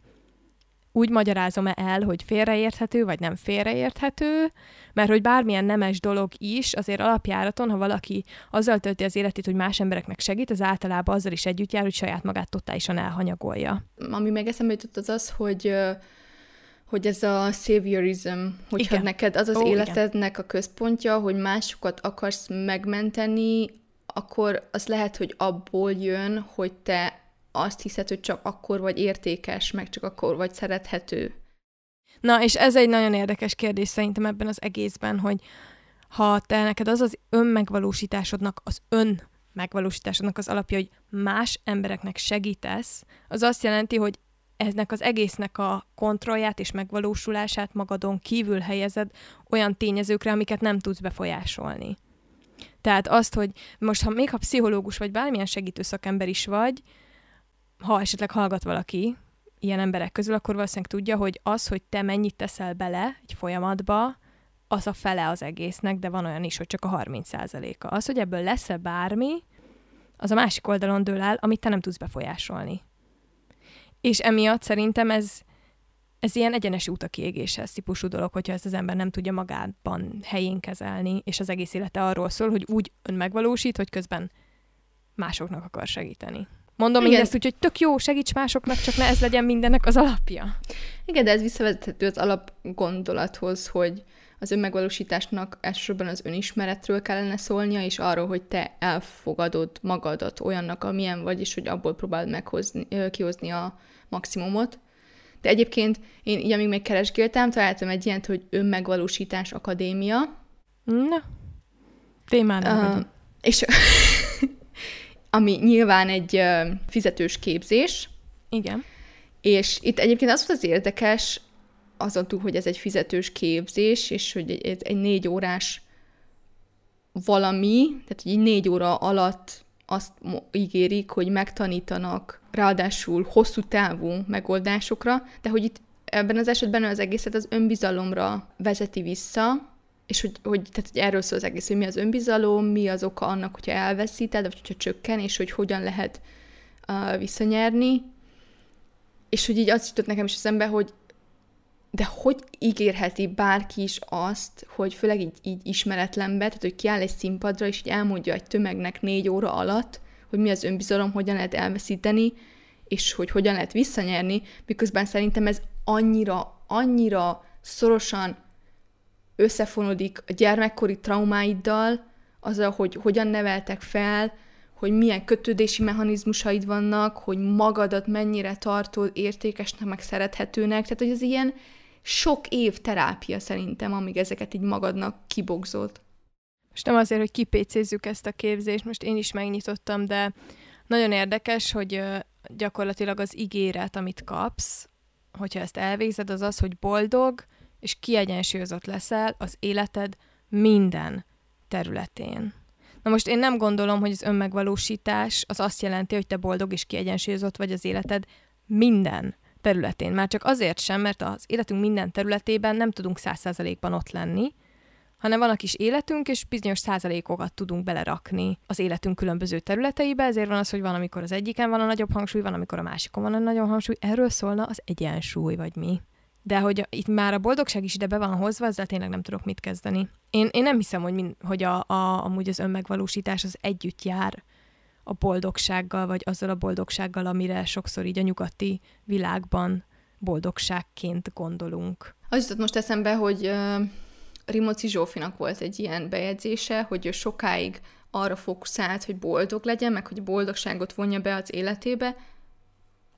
úgy magyarázom-e el, hogy félreérthető, vagy nem félreérthető, mert hogy bármilyen nemes dolog is, azért alapjáraton, ha valaki azzal tölti az életét, hogy más embereknek segít, az általában azzal is együtt jár, hogy saját magát totálisan elhanyagolja. Ami meg eszembe jutott az az, hogy hogy ez a saviorism, hogyha igen. neked az az Ó, életednek igen. a központja, hogy másokat akarsz megmenteni, akkor az lehet, hogy abból jön, hogy te azt hiszed, hogy csak akkor vagy értékes, meg csak akkor vagy szerethető. Na, és ez egy nagyon érdekes kérdés szerintem ebben az egészben, hogy ha te neked az az önmegvalósításodnak, az ön megvalósításodnak az alapja, hogy más embereknek segítesz, az azt jelenti, hogy eznek az egésznek a kontrollját és megvalósulását magadon kívül helyezed olyan tényezőkre, amiket nem tudsz befolyásolni. Tehát azt, hogy most, ha még ha pszichológus vagy bármilyen segítő szakember is vagy, ha esetleg hallgat valaki ilyen emberek közül, akkor valószínűleg tudja, hogy az, hogy te mennyit teszel bele egy folyamatba, az a fele az egésznek, de van olyan is, hogy csak a 30%-a. Az, hogy ebből lesz-e bármi, az a másik oldalon dől el, amit te nem tudsz befolyásolni. És emiatt szerintem ez ez ilyen egyenes út a kiégéshez típusú dolog, hogyha ezt az ember nem tudja magában helyén kezelni, és az egész élete arról szól, hogy úgy önmegvalósít, hogy közben másoknak akar segíteni. Mondom Igen. ezt úgy, hogy tök jó, segíts másoknak, csak ne ez legyen mindennek az alapja. Igen, de ez visszavezethető az alapgondolathoz, hogy az önmegvalósításnak elsősorban az önismeretről kellene szólnia, és arról, hogy te elfogadod magadat olyannak, amilyen vagy, és hogy abból próbáld meghozni, kihozni a maximumot. De egyébként én így, amíg még keresgéltem, találtam egy ilyent, hogy önmegvalósítás akadémia. Na, témán uh, És ami nyilván egy uh, fizetős képzés. Igen. És itt egyébként az volt az érdekes, azon túl, hogy ez egy fizetős képzés, és hogy ez egy négy órás valami, tehát hogy négy óra alatt azt ígérik, hogy megtanítanak ráadásul hosszú távú megoldásokra, de hogy itt ebben az esetben az egészet az önbizalomra vezeti vissza, és hogy, hogy, tehát, hogy erről szól az egész, hogy mi az önbizalom, mi az oka annak, hogyha elveszíted, vagy hogyha csökken, és hogy hogyan lehet uh, visszanyerni. És hogy így azt jutott nekem is eszembe, hogy de hogy ígérheti bárki is azt, hogy főleg így, így ismeretlenbe, tehát hogy kiáll egy színpadra, és így elmondja egy tömegnek négy óra alatt, hogy mi az önbizalom, hogyan lehet elveszíteni, és hogy hogyan lehet visszanyerni, miközben szerintem ez annyira, annyira szorosan összefonódik a gyermekkori traumáiddal, azzal, hogy hogyan neveltek fel, hogy milyen kötődési mechanizmusaid vannak, hogy magadat mennyire tartod értékesnek, meg szerethetőnek. Tehát, hogy ez ilyen sok év terápia szerintem, amíg ezeket így magadnak kibogzod. Most nem azért, hogy kipécézzük ezt a képzést, most én is megnyitottam, de nagyon érdekes, hogy gyakorlatilag az ígéret, amit kapsz, hogyha ezt elvégzed, az az, hogy boldog és kiegyensúlyozott leszel az életed minden területén. Na most én nem gondolom, hogy az önmegvalósítás az azt jelenti, hogy te boldog és kiegyensúlyozott vagy az életed minden területén. Már csak azért sem, mert az életünk minden területében nem tudunk száz százalékban ott lenni, hanem van a kis életünk, és bizonyos százalékokat tudunk belerakni az életünk különböző területeibe, ezért van az, hogy van, amikor az egyiken van a nagyobb hangsúly, van, amikor a másikon van a nagyobb hangsúly. Erről szólna az egyensúly, vagy mi? De hogy itt már a boldogság is ide be van hozva, ezzel tényleg nem tudok mit kezdeni. Én, én nem hiszem, hogy, min, hogy a, a, amúgy az önmegvalósítás az együtt jár a boldogsággal, vagy azzal a boldogsággal, amire sokszor így a nyugati világban boldogságként gondolunk. Az jutott most eszembe, hogy uh, Rimóci Zsófinak volt egy ilyen bejegyzése, hogy ő sokáig arra fókuszált, hogy boldog legyen, meg hogy boldogságot vonja be az életébe,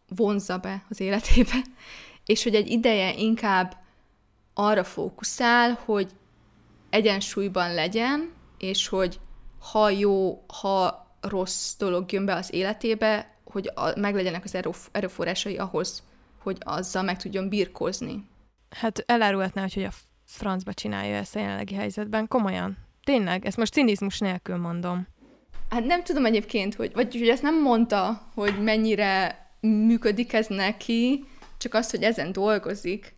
vonzza be az életébe, és hogy egy ideje inkább arra fókuszál, hogy egyensúlyban legyen, és hogy ha jó, ha rossz dolog jön be az életébe, hogy a, meglegyenek az erőforrásai ahhoz, hogy azzal meg tudjon birkózni. Hát elárulhatná, hogy, hogy a francba csinálja ezt a jelenlegi helyzetben. Komolyan. Tényleg, ezt most cinizmus nélkül mondom. Hát nem tudom egyébként, hogy, vagy hogy ezt nem mondta, hogy mennyire működik ez neki, csak az, hogy ezen dolgozik.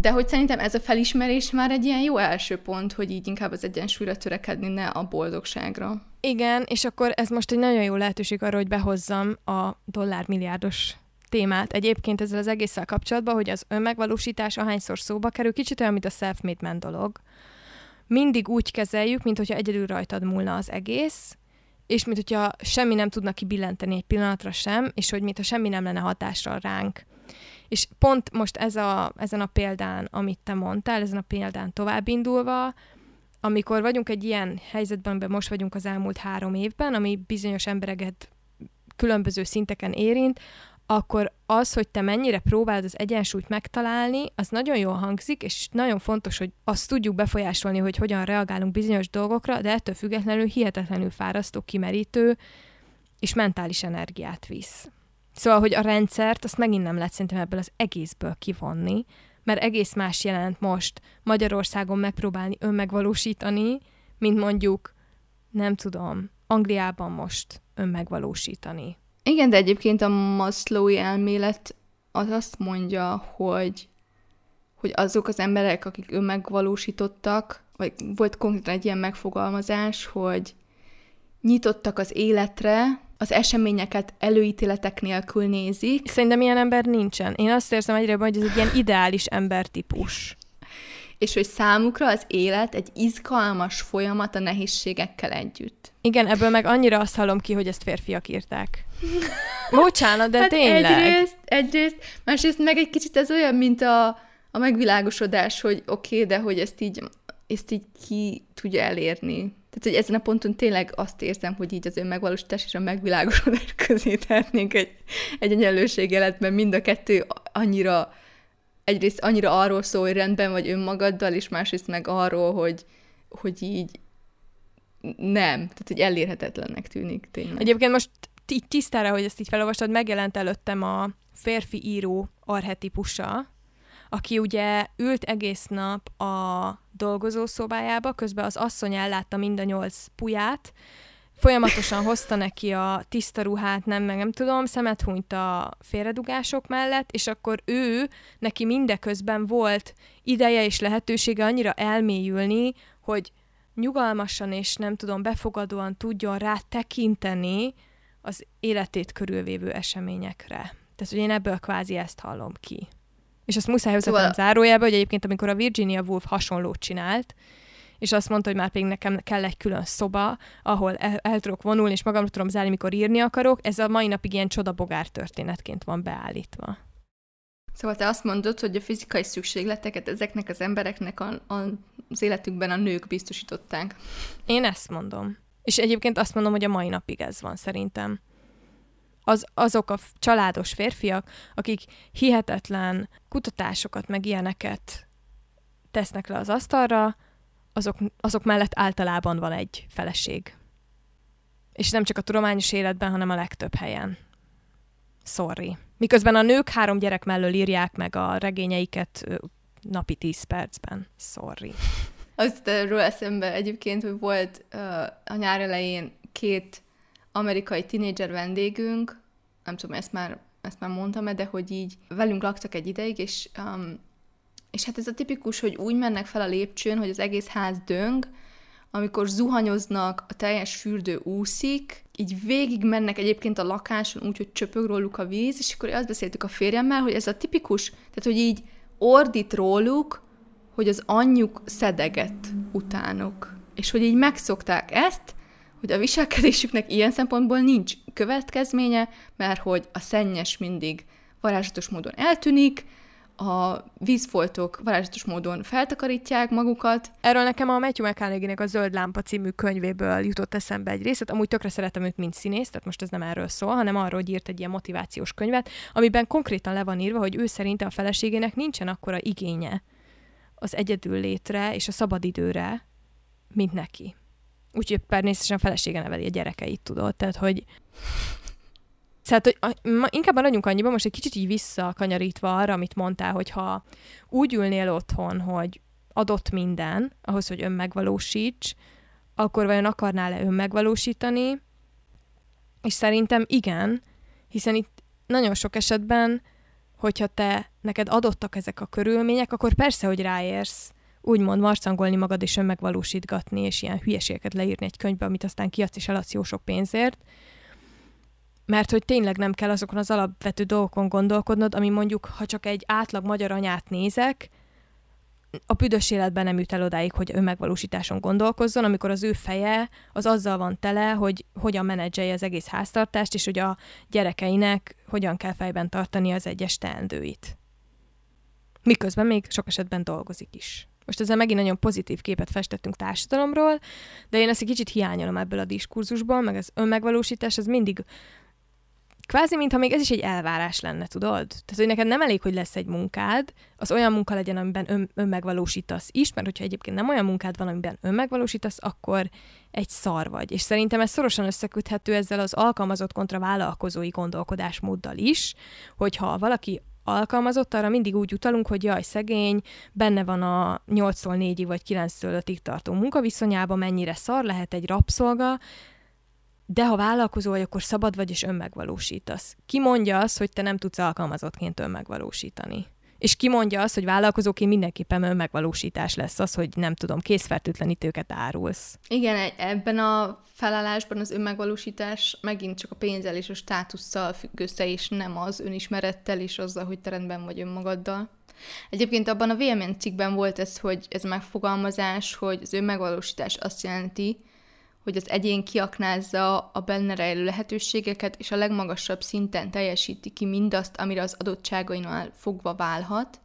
De hogy szerintem ez a felismerés már egy ilyen jó első pont, hogy így inkább az egyensúlyra törekedni, ne a boldogságra. Igen, és akkor ez most egy nagyon jó lehetőség arra, hogy behozzam a dollármilliárdos témát egyébként ezzel az egésszel kapcsolatban, hogy az önmegvalósítás ahányszor szóba kerül, kicsit olyan, mint a self-made man dolog. Mindig úgy kezeljük, mint hogyha egyedül rajtad múlna az egész, és mint hogyha semmi nem tudna kibillenteni egy pillanatra sem, és hogy mintha semmi nem lenne hatásra ránk. És pont most ez a, ezen a példán, amit te mondtál, ezen a példán tovább indulva, amikor vagyunk egy ilyen helyzetben, amiben most vagyunk az elmúlt három évben, ami bizonyos embereket különböző szinteken érint, akkor az, hogy te mennyire próbálod az egyensúlyt megtalálni, az nagyon jól hangzik, és nagyon fontos, hogy azt tudjuk befolyásolni, hogy hogyan reagálunk bizonyos dolgokra, de ettől függetlenül hihetetlenül fárasztó, kimerítő és mentális energiát visz. Szóval, hogy a rendszert azt megint nem lehet szerintem ebből az egészből kivonni, mert egész más jelent most Magyarországon megpróbálni önmegvalósítani, mint mondjuk, nem tudom, Angliában most önmegvalósítani. Igen, de egyébként a Maslowi elmélet az azt mondja, hogy, hogy azok az emberek, akik önmegvalósítottak, vagy volt konkrétan egy ilyen megfogalmazás, hogy nyitottak az életre, az eseményeket előítéletek nélkül nézik. Szerintem ilyen ember nincsen. Én azt érzem egyre, hogy ez egy ilyen ideális embertípus. És hogy számukra az élet egy izgalmas folyamat a nehézségekkel együtt. Igen, ebből meg annyira azt hallom ki, hogy ezt férfiak írták. Bocsánat, de hát tényleg. Egyrészt, egyrészt, másrészt meg egy kicsit ez olyan, mint a, a megvilágosodás, hogy oké, okay, de hogy ezt így, ezt így ki tudja elérni. Tehát, hogy ezen a ponton tényleg azt érzem, hogy így az önmegvalósítás és a megvilágosodás közé tehetnénk egy, egy mert mind a kettő annyira, egyrészt annyira arról szól, hogy rendben vagy önmagaddal, és másrészt meg arról, hogy, hogy így nem, tehát hogy elérhetetlennek tűnik tényleg. Egyébként most így tisztára, hogy ezt így felolvastad, megjelent előttem a férfi író arhetipusa, aki ugye ült egész nap a dolgozószobájába, közben az asszony ellátta mind a nyolc puját, folyamatosan hozta neki a tiszta ruhát, nem, meg nem tudom, szemet hunyt a félredugások mellett, és akkor ő, neki mindeközben volt ideje és lehetősége annyira elmélyülni, hogy nyugalmasan és nem tudom, befogadóan tudjon rá tekinteni az életét körülvévő eseményekre. Tehát, hogy én ebből kvázi ezt hallom ki. És azt muszáj hozzatom szóval... zárójába, hogy egyébként amikor a Virginia Woolf hasonlót csinált, és azt mondta, hogy már pedig nekem kell egy külön szoba, ahol el, el tudok vonulni, és magamra tudom zárni, mikor írni akarok, ez a mai napig ilyen csodabogár történetként van beállítva. Szóval te azt mondod, hogy a fizikai szükségleteket ezeknek az embereknek a, a, az életükben a nők biztosították. Én ezt mondom. És egyébként azt mondom, hogy a mai napig ez van szerintem. Az, azok a családos férfiak, akik hihetetlen kutatásokat, meg ilyeneket tesznek le az asztalra, azok, azok mellett általában van egy feleség. És nem csak a tudományos életben, hanem a legtöbb helyen. Sorry. Miközben a nők három gyerek mellől írják meg a regényeiket napi 10 percben. Sorry. Azt erről eszembe egyébként, hogy volt uh, a nyár elején két amerikai tinédzser vendégünk, nem tudom, ezt már, ezt már mondtam de hogy így velünk laktak egy ideig, és, um, és hát ez a tipikus, hogy úgy mennek fel a lépcsőn, hogy az egész ház döng, amikor zuhanyoznak, a teljes fürdő úszik, így végig mennek egyébként a lakáson úgy, hogy csöpög róluk a víz, és akkor azt beszéltük a férjemmel, hogy ez a tipikus, tehát hogy így ordít róluk, hogy az anyjuk szedeget utánuk. És hogy így megszokták ezt, hogy a viselkedésüknek ilyen szempontból nincs következménye, mert hogy a szennyes mindig varázslatos módon eltűnik, a vízfoltok varázslatos módon feltakarítják magukat. Erről nekem a Matthew mcconaughey a Zöld Lámpa című könyvéből jutott eszembe egy részlet. Amúgy tökre szeretem őt, mint színész, tehát most ez nem erről szól, hanem arról, hogy írt egy ilyen motivációs könyvet, amiben konkrétan le van írva, hogy ő szerinte a feleségének nincsen akkora igénye az egyedül létre és a szabadidőre, mint neki. Úgyhogy természetesen a felesége neveli a gyerekeit, tudod. Tehát, hogy Szóval, hogy inkább maradjunk annyiban, most egy kicsit így visszakanyarítva arra, amit mondtál, hogy ha úgy ülnél otthon, hogy adott minden, ahhoz, hogy önmegvalósíts, akkor vajon akarnál-e önmegvalósítani? És szerintem igen, hiszen itt nagyon sok esetben, hogyha te neked adottak ezek a körülmények, akkor persze, hogy ráérsz úgymond marcangolni magad és önmegvalósítgatni, és ilyen hülyeségeket leírni egy könyvbe, amit aztán kiadsz és eladsz jó sok pénzért, mert hogy tényleg nem kell azokon az alapvető dolgokon gondolkodnod, ami mondjuk, ha csak egy átlag magyar anyát nézek, a büdös életben nem jut el odáig, hogy önmegvalósításon gondolkozzon, amikor az ő feje az azzal van tele, hogy hogyan menedzselje az egész háztartást, és hogy a gyerekeinek hogyan kell fejben tartani az egyes teendőit. Miközben még sok esetben dolgozik is. Most ezzel megint nagyon pozitív képet festettünk társadalomról, de én ezt egy kicsit hiányolom ebből a diskurzusból, meg az önmegvalósítás az mindig kvázi, mintha még ez is egy elvárás lenne, tudod? Tehát, hogy neked nem elég, hogy lesz egy munkád, az olyan munka legyen, amiben ön, önmegvalósítasz is, mert hogyha egyébként nem olyan munkád van, amiben önmegvalósítasz, akkor egy szar vagy. És szerintem ez szorosan összeköthető ezzel az alkalmazott kontra vállalkozói gondolkodásmóddal is, hogyha valaki alkalmazott, arra mindig úgy utalunk, hogy jaj, szegény, benne van a 8-tól 4-ig vagy 9-től 5-ig tartó munkaviszonyában, mennyire szar lehet egy rabszolga, de ha vállalkozó vagy, akkor szabad vagy és önmegvalósítasz. Ki mondja azt, hogy te nem tudsz alkalmazottként önmegvalósítani? És ki mondja azt, hogy vállalkozóként mindenképpen önmegvalósítás lesz az, hogy nem tudom, készfertőtlenítőket árulsz. Igen, e- ebben a felállásban az önmegvalósítás megint csak a pénzzel és a státusszal függ össze, és nem az önismerettel és azzal, hogy te rendben vagy önmagaddal. Egyébként abban a VMN cikkben volt ez, hogy ez megfogalmazás, hogy az önmegvalósítás azt jelenti, hogy az egyén kiaknázza a benne rejlő lehetőségeket, és a legmagasabb szinten teljesíti ki mindazt, amire az adottságainál fogva válhat,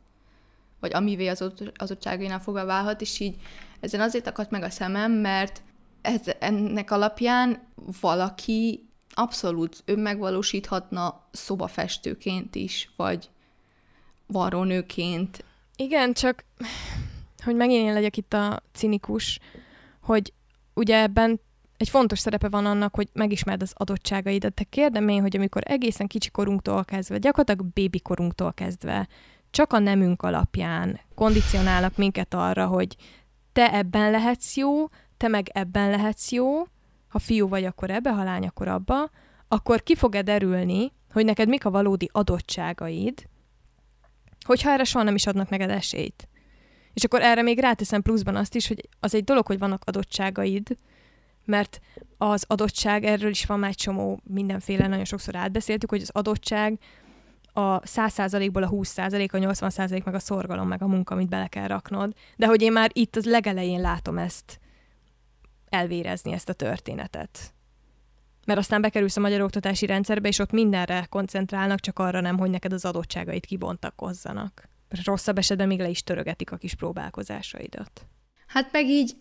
vagy amivé az adottságainál fogva válhat, és így ezen azért akadt meg a szemem, mert ez, ennek alapján valaki abszolút önmegvalósíthatna szobafestőként is, vagy varrónőként. Igen, csak hogy megint én legyek itt a cinikus, hogy ugye ebben egy fontos szerepe van annak, hogy megismerd az adottságaidat. Te kérdem én, hogy amikor egészen kicsi korunktól kezdve, gyakorlatilag bébi korunktól kezdve, csak a nemünk alapján kondicionálnak minket arra, hogy te ebben lehetsz jó, te meg ebben lehetsz jó, ha fiú vagy, akkor ebbe, ha lány, akkor abba, akkor ki fog-e derülni, hogy neked mik a valódi adottságaid, hogyha erre soha nem is adnak neked esélyt. És akkor erre még ráteszem pluszban azt is, hogy az egy dolog, hogy vannak adottságaid, mert az adottság, erről is van már egy csomó mindenféle, nagyon sokszor átbeszéltük, hogy az adottság a 100%-ból a 20%, a 80% meg a szorgalom, meg a munka, amit bele kell raknod. De hogy én már itt az legelején látom ezt elvérezni, ezt a történetet. Mert aztán bekerülsz a magyar oktatási rendszerbe, és ott mindenre koncentrálnak, csak arra nem, hogy neked az adottságait kibontakozzanak. Rosszabb esetben még le is törögetik a kis próbálkozásaidat. Hát meg így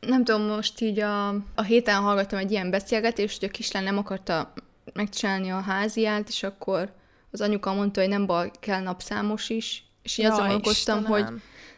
nem tudom, most így a, a héten hallgattam egy ilyen beszélgetést, hogy a kislány nem akarta megcsinálni a háziát, és akkor az anyuka mondta, hogy nem baj, kell napszámos is, és így azon gondolkoztam, hogy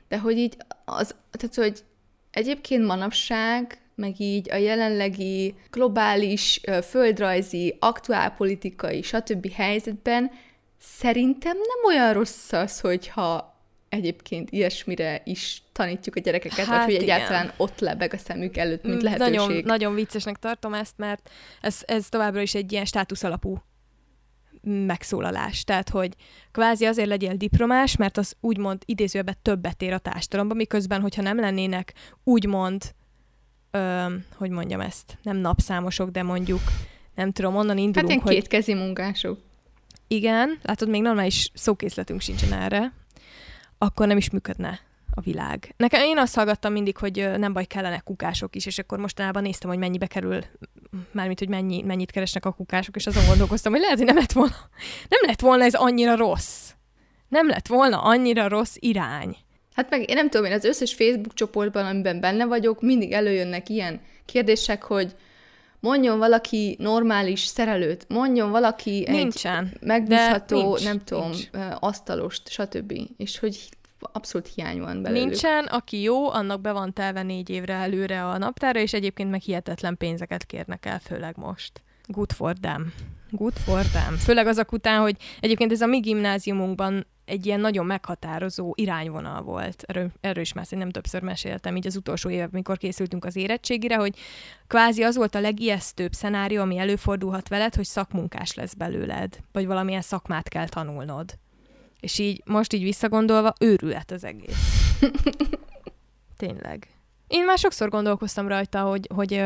de hogy így az, tehát hogy egyébként manapság, meg így a jelenlegi globális, földrajzi, aktuálpolitikai, stb. helyzetben szerintem nem olyan rossz az, hogyha egyébként ilyesmire is tanítjuk a gyerekeket, hát vagy hogy igen. egyáltalán ott lebeg a szemük előtt, mint mm, lehetőség. Nagyon, nagyon viccesnek tartom ezt, mert ez, ez továbbra is egy ilyen státusz alapú megszólalás. Tehát, hogy kvázi azért legyél diplomás, mert az úgymond idézőben többet ér a társadalomban, miközben, hogyha nem lennének úgymond, ö, hogy mondjam ezt, nem napszámosok, de mondjuk, nem tudom, onnan indulunk, Hát hogy... kétkezi munkások. Igen, látod, még normális szókészletünk sincsen erre, akkor nem is működne a világ. Nekem én azt hallgattam mindig, hogy nem baj, kellene kukások is, és akkor mostanában néztem, hogy mennyibe kerül, mármint, hogy mennyi, mennyit keresnek a kukások, és azon gondolkoztam, hogy lehet, hogy nem lett volna, nem lett volna ez annyira rossz. Nem lett volna annyira rossz irány. Hát meg én nem tudom, én az összes Facebook csoportban, amiben benne vagyok, mindig előjönnek ilyen kérdések, hogy mondjon valaki normális szerelőt, mondjon valaki Nincsen, egy megbízható, nincs, nem tudom, nincs. asztalost, stb. És hogy abszolút hiány van belőlük. Nincsen, aki jó, annak be van telve négy évre előre a naptára, és egyébként meg hihetetlen pénzeket kérnek el, főleg most. Good for them. Good for them. Főleg azok után, hogy egyébként ez a mi gimnáziumunkban egy ilyen nagyon meghatározó irányvonal volt. Erről, erről is már szerintem többször meséltem, így az utolsó évek, amikor készültünk az érettségire, hogy kvázi az volt a legijesztőbb szenárió, ami előfordulhat veled, hogy szakmunkás lesz belőled, vagy valamilyen szakmát kell tanulnod. És így most így visszagondolva, őrület az egész. Tényleg. Én már sokszor gondolkoztam rajta, hogy, hogy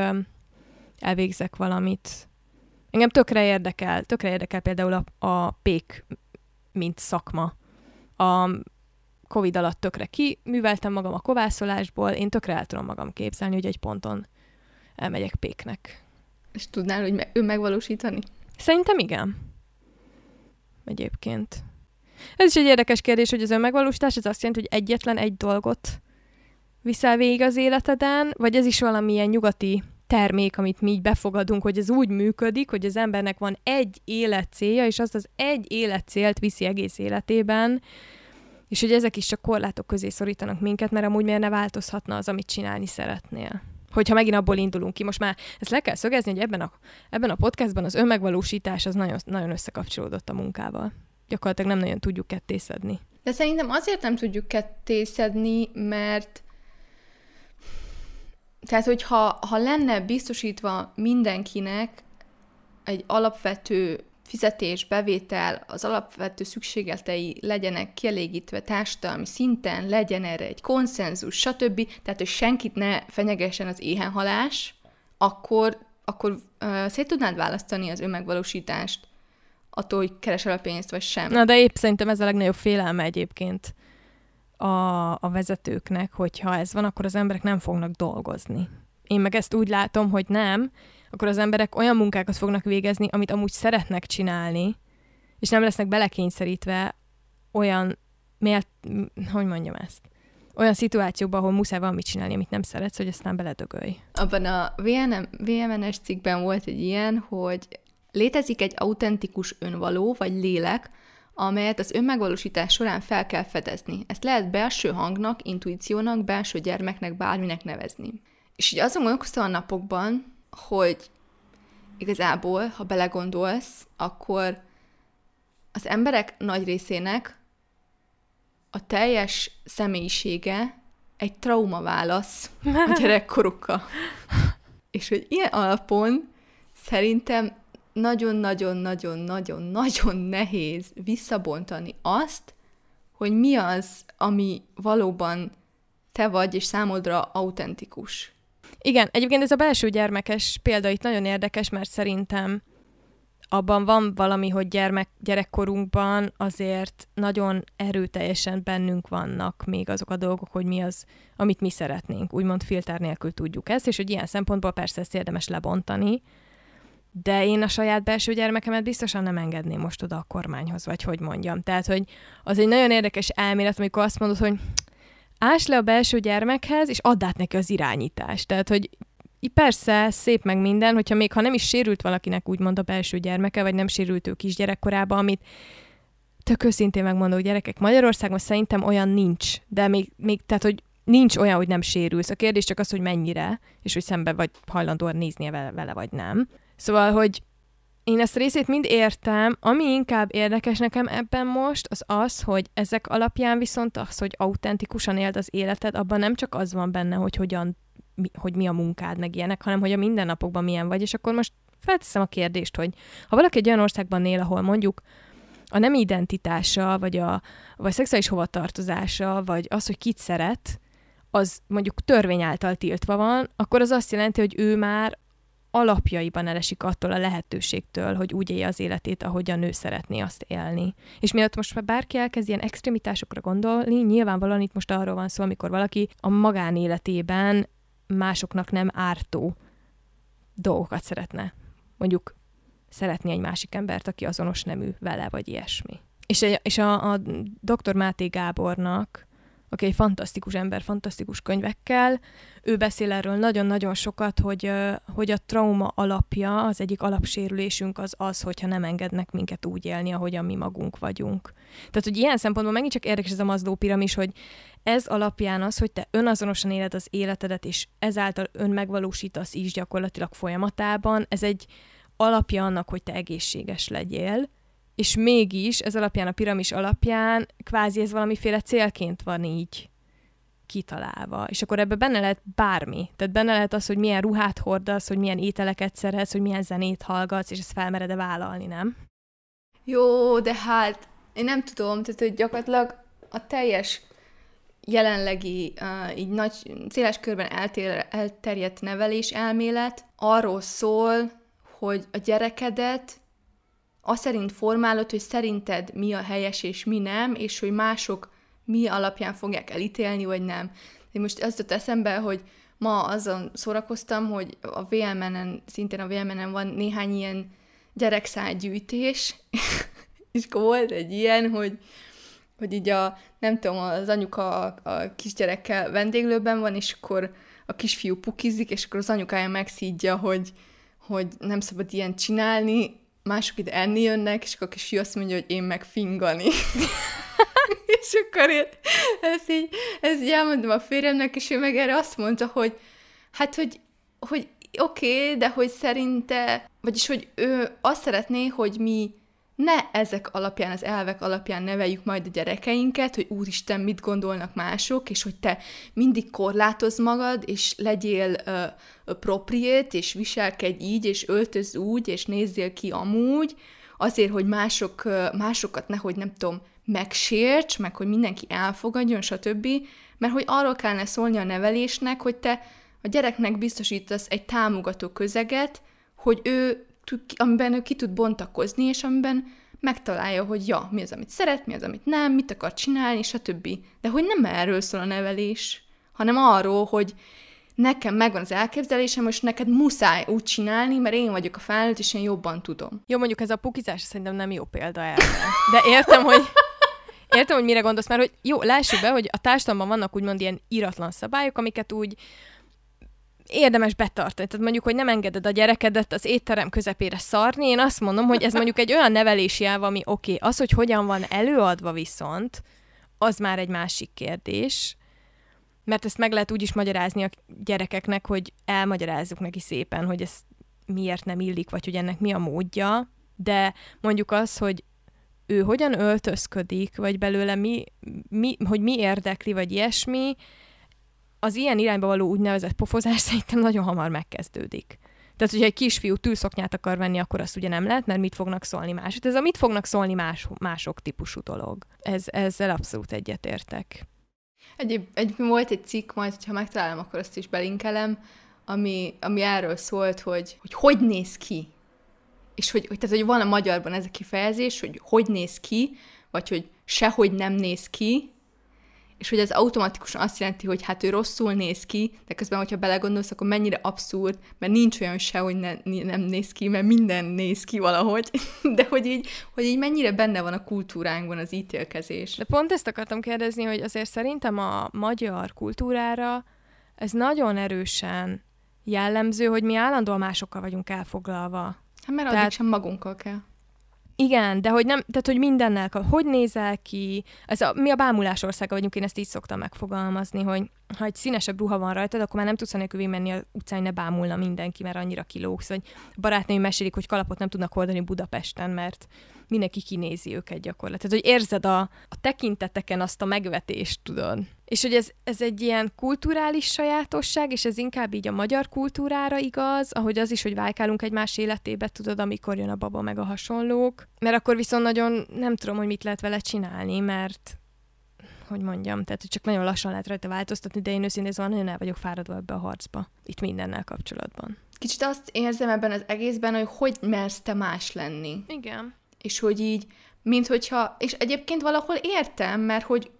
elvégzek valamit. Engem tökre érdekel, tökre érdekel például a, a pék, mint szakma a Covid alatt tökre kiműveltem magam a kovászolásból, én tökre el tudom magam képzelni, hogy egy ponton elmegyek péknek. És tudnál, hogy me- ő megvalósítani? Szerintem igen. Egyébként. Ez is egy érdekes kérdés, hogy az önmegvalósítás, ez azt jelenti, hogy egyetlen egy dolgot viszel végig az életeden, vagy ez is valamilyen nyugati termék, amit mi így befogadunk, hogy ez úgy működik, hogy az embernek van egy életcélja, és azt az egy életcélt viszi egész életében, és hogy ezek is csak korlátok közé szorítanak minket, mert amúgy miért ne változhatna az, amit csinálni szeretnél. Hogyha megint abból indulunk ki. Most már ezt le kell szögezni, hogy ebben a, ebben a podcastban az önmegvalósítás az nagyon, nagyon összekapcsolódott a munkával. Gyakorlatilag nem nagyon tudjuk kettészedni. De szerintem azért nem tudjuk kettészedni, mert tehát, hogyha ha lenne biztosítva mindenkinek egy alapvető fizetés, bevétel, az alapvető szükségletei legyenek kielégítve társadalmi szinten, legyen erre egy konszenzus, stb., tehát, hogy senkit ne fenyegessen az éhenhalás, akkor, akkor uh, szét tudnád választani az önmegvalósítást attól, hogy keresel a pénzt, vagy sem. Na, de épp szerintem ez a legnagyobb félelme egyébként a, a vezetőknek, hogyha ez van, akkor az emberek nem fognak dolgozni. Én meg ezt úgy látom, hogy nem, akkor az emberek olyan munkákat fognak végezni, amit amúgy szeretnek csinálni, és nem lesznek belekényszerítve olyan miért, hogy mondjam ezt? Olyan szituációkban, ahol muszáj valamit csinálni, amit nem szeretsz, hogy aztán beledögölj. Abban a VMNS cikkben volt egy ilyen, hogy létezik egy autentikus önvaló vagy lélek, amelyet az önmegvalósítás során fel kell fedezni. Ezt lehet belső hangnak, intuíciónak, belső gyermeknek, bárminek nevezni. És így azon gondolkoztam a napokban, hogy igazából, ha belegondolsz, akkor az emberek nagy részének a teljes személyisége egy trauma válasz a gyerekkorukkal. És hogy ilyen alapon szerintem nagyon-nagyon-nagyon-nagyon-nagyon nehéz visszabontani azt, hogy mi az, ami valóban te vagy, és számodra autentikus. Igen, egyébként ez a belső gyermekes példa itt nagyon érdekes, mert szerintem abban van valami, hogy gyermek, gyerekkorunkban azért nagyon erőteljesen bennünk vannak még azok a dolgok, hogy mi az, amit mi szeretnénk. Úgymond filter nélkül tudjuk ezt, és hogy ilyen szempontból persze ezt érdemes lebontani, de én a saját belső gyermekemet biztosan nem engedném most oda a kormányhoz, vagy hogy mondjam. Tehát, hogy az egy nagyon érdekes elmélet, amikor azt mondod, hogy ás le a belső gyermekhez, és add át neki az irányítást. Tehát, hogy persze, szép meg minden, hogyha még ha nem is sérült valakinek úgymond a belső gyermeke, vagy nem sérült ő kisgyerekkorában, amit tök őszintén megmondó gyerekek, Magyarországon szerintem olyan nincs, de még, még tehát, hogy nincs olyan, hogy nem sérülsz. A kérdés csak az, hogy mennyire, és hogy szembe vagy hajlandó nézni vele, vele, vagy nem. Szóval, hogy én ezt a részét mind értem, ami inkább érdekes nekem ebben most, az az, hogy ezek alapján viszont az, hogy autentikusan éld az életed, abban nem csak az van benne, hogy hogyan, mi, hogy mi a munkád, meg ilyenek, hanem hogy a mindennapokban milyen vagy, és akkor most felteszem a kérdést, hogy ha valaki egy olyan országban él, ahol mondjuk a nem identitása, vagy a vagy szexuális hovatartozása, vagy az, hogy kit szeret, az mondjuk törvény által tiltva van, akkor az azt jelenti, hogy ő már alapjaiban elesik attól a lehetőségtől, hogy úgy élje az életét, ahogy a nő szeretné azt élni. És miatt most már bárki elkezd ilyen extremitásokra gondolni, nyilvánvalóan itt most arról van szó, amikor valaki a magánéletében másoknak nem ártó dolgokat szeretne. Mondjuk szeretni egy másik embert, aki azonos nemű vele, vagy ilyesmi. És, és a, a dr. Máté Gábornak aki egy fantasztikus ember, fantasztikus könyvekkel. Ő beszél erről nagyon-nagyon sokat, hogy, hogy a trauma alapja, az egyik alapsérülésünk az az, hogyha nem engednek minket úgy élni, ahogyan mi magunk vagyunk. Tehát, hogy ilyen szempontból megint csak érdekes ez a Mazdó piramis, hogy ez alapján az, hogy te önazonosan éled az életedet, és ezáltal önmegvalósítasz is gyakorlatilag folyamatában, ez egy alapja annak, hogy te egészséges legyél, és mégis ez alapján, a piramis alapján kvázi ez valamiféle célként van így kitalálva. És akkor ebbe benne lehet bármi. Tehát benne lehet az, hogy milyen ruhát hordasz, hogy milyen ételeket szeretsz, hogy milyen zenét hallgatsz, és ezt felmered-e vállalni, nem? Jó, de hát én nem tudom, tehát hogy gyakorlatilag a teljes jelenlegi, uh, így nagy, széles körben eltér, elterjedt nevelés elmélet arról szól, hogy a gyerekedet azt szerint formálod, hogy szerinted mi a helyes és mi nem, és hogy mások mi alapján fogják elítélni, vagy nem. Én most azt jött eszembe, hogy ma azon szórakoztam, hogy a VMN-en, szintén a VMN-en van néhány ilyen gyerekszágygyűjtés, és akkor volt egy ilyen, hogy, hogy így a, nem tudom, az anyuka a, a kisgyerekkel vendéglőben van, és akkor a kisfiú pukizik, és akkor az anyukája megszídja, hogy, hogy nem szabad ilyen csinálni, mások ide enni jönnek, és akkor a kisfiú azt mondja, hogy én meg fingani. és akkor én ezt így, ezt így elmondom a férjemnek, és ő meg erre azt mondta, hogy hát, hogy, hogy oké, okay, de hogy szerinte, vagyis, hogy ő azt szeretné, hogy mi ne ezek alapján, az elvek alapján neveljük majd a gyerekeinket, hogy úristen, mit gondolnak mások, és hogy te mindig korlátoz magad, és legyél uh, appropriate, és viselkedj így, és öltöz úgy, és nézzél ki amúgy, azért, hogy mások, uh, másokat nehogy, nem tudom, megsérts, meg hogy mindenki elfogadjon, stb., mert hogy arról kellene szólni a nevelésnek, hogy te a gyereknek biztosítasz egy támogató közeget, hogy ő amiben ő ki tud bontakozni, és amiben megtalálja, hogy ja, mi az, amit szeret, mi az, amit nem, mit akar csinálni, stb. De hogy nem erről szól a nevelés, hanem arról, hogy nekem megvan az elképzelésem, most neked muszáj úgy csinálni, mert én vagyok a felnőtt, és én jobban tudom. Jó, mondjuk ez a pukizás szerintem nem jó példa erre. De értem, hogy értem, hogy mire gondolsz, mert hogy jó, lássuk be, hogy a társadalomban vannak úgymond ilyen iratlan szabályok, amiket úgy érdemes betartani. Tehát mondjuk, hogy nem engeded a gyerekedet az étterem közepére szarni, én azt mondom, hogy ez mondjuk egy olyan nevelési elv, ami oké. Okay. Az, hogy hogyan van előadva viszont, az már egy másik kérdés, mert ezt meg lehet úgy is magyarázni a gyerekeknek, hogy elmagyarázzuk neki szépen, hogy ez miért nem illik, vagy hogy ennek mi a módja, de mondjuk az, hogy ő hogyan öltözködik, vagy belőle mi, mi, hogy mi érdekli, vagy ilyesmi, az ilyen irányba való úgynevezett pofozás szerintem nagyon hamar megkezdődik. Tehát, hogyha egy kisfiú tűszoknyát akar venni, akkor azt ugye nem lehet, mert mit fognak szólni mások. Ez a mit fognak szólni más, mások típusú dolog. Ez, ezzel abszolút egyetértek. Egy, egy, volt egy cikk, majd, ha megtalálom, akkor azt is belinkelem, ami, ami erről szólt, hogy, hogy hogy néz ki. És hogy, hogy, tehát, hogy van a magyarban ez a kifejezés, hogy hogy néz ki, vagy hogy sehogy nem néz ki, és hogy ez automatikusan azt jelenti, hogy hát ő rosszul néz ki, de közben, hogyha belegondolsz, akkor mennyire abszurd, mert nincs olyan se, hogy ne, nem néz ki, mert minden néz ki valahogy, de hogy így, hogy így mennyire benne van a kultúránkban az ítélkezés. De pont ezt akartam kérdezni, hogy azért szerintem a magyar kultúrára ez nagyon erősen jellemző, hogy mi állandóan másokkal vagyunk elfoglalva. Hát mert Tehát... addig sem magunkkal kell. Igen, de hogy nem, tehát hogy mindennel, hogy nézel ki, ez a, mi a bámulás országa vagyunk, én ezt így szoktam megfogalmazni, hogy ha egy színesebb ruha van rajtad, akkor már nem tudsz anélkül menni a utcán, ne bámulna mindenki, mert annyira kilógsz, vagy barátnőim mesélik, hogy kalapot nem tudnak oldani Budapesten, mert mindenki kinézi őket gyakorlatilag. Tehát, hogy érzed a, a tekinteteken azt a megvetést, tudod. És hogy ez, ez egy ilyen kulturális sajátosság, és ez inkább így a magyar kultúrára igaz, ahogy az is, hogy válkálunk egymás életébe, tudod, amikor jön a baba meg a hasonlók. Mert akkor viszont nagyon nem tudom, hogy mit lehet vele csinálni, mert hogy mondjam, tehát hogy csak nagyon lassan lehet rajta változtatni, de én őszintén szóval nagyon el vagyok fáradva ebbe a harcba, itt mindennel kapcsolatban. Kicsit azt érzem ebben az egészben, hogy hogy mersz te más lenni. Igen. És hogy így, mint hogyha, és egyébként valahol értem, mert hogy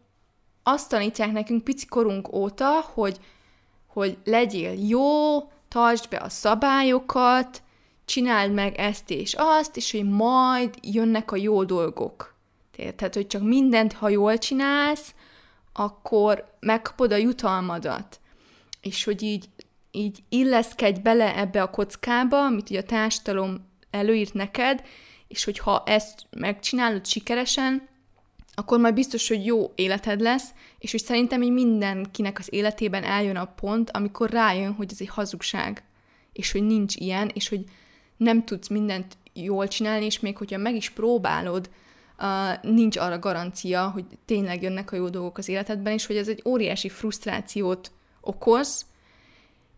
azt tanítják nekünk pici korunk óta, hogy, hogy legyél jó, tartsd be a szabályokat, csináld meg ezt és azt, és hogy majd jönnek a jó dolgok. Tehát, hogy csak mindent, ha jól csinálsz, akkor megkapod a jutalmadat. És hogy így, így illeszkedj bele ebbe a kockába, amit ugye a társadalom előírt neked, és hogyha ezt megcsinálod sikeresen, akkor majd biztos, hogy jó életed lesz, és hogy szerintem így mindenkinek az életében eljön a pont, amikor rájön, hogy ez egy hazugság, és hogy nincs ilyen, és hogy nem tudsz mindent jól csinálni, és még hogyha meg is próbálod, uh, nincs arra garancia, hogy tényleg jönnek a jó dolgok az életedben, és hogy ez egy óriási frusztrációt okoz,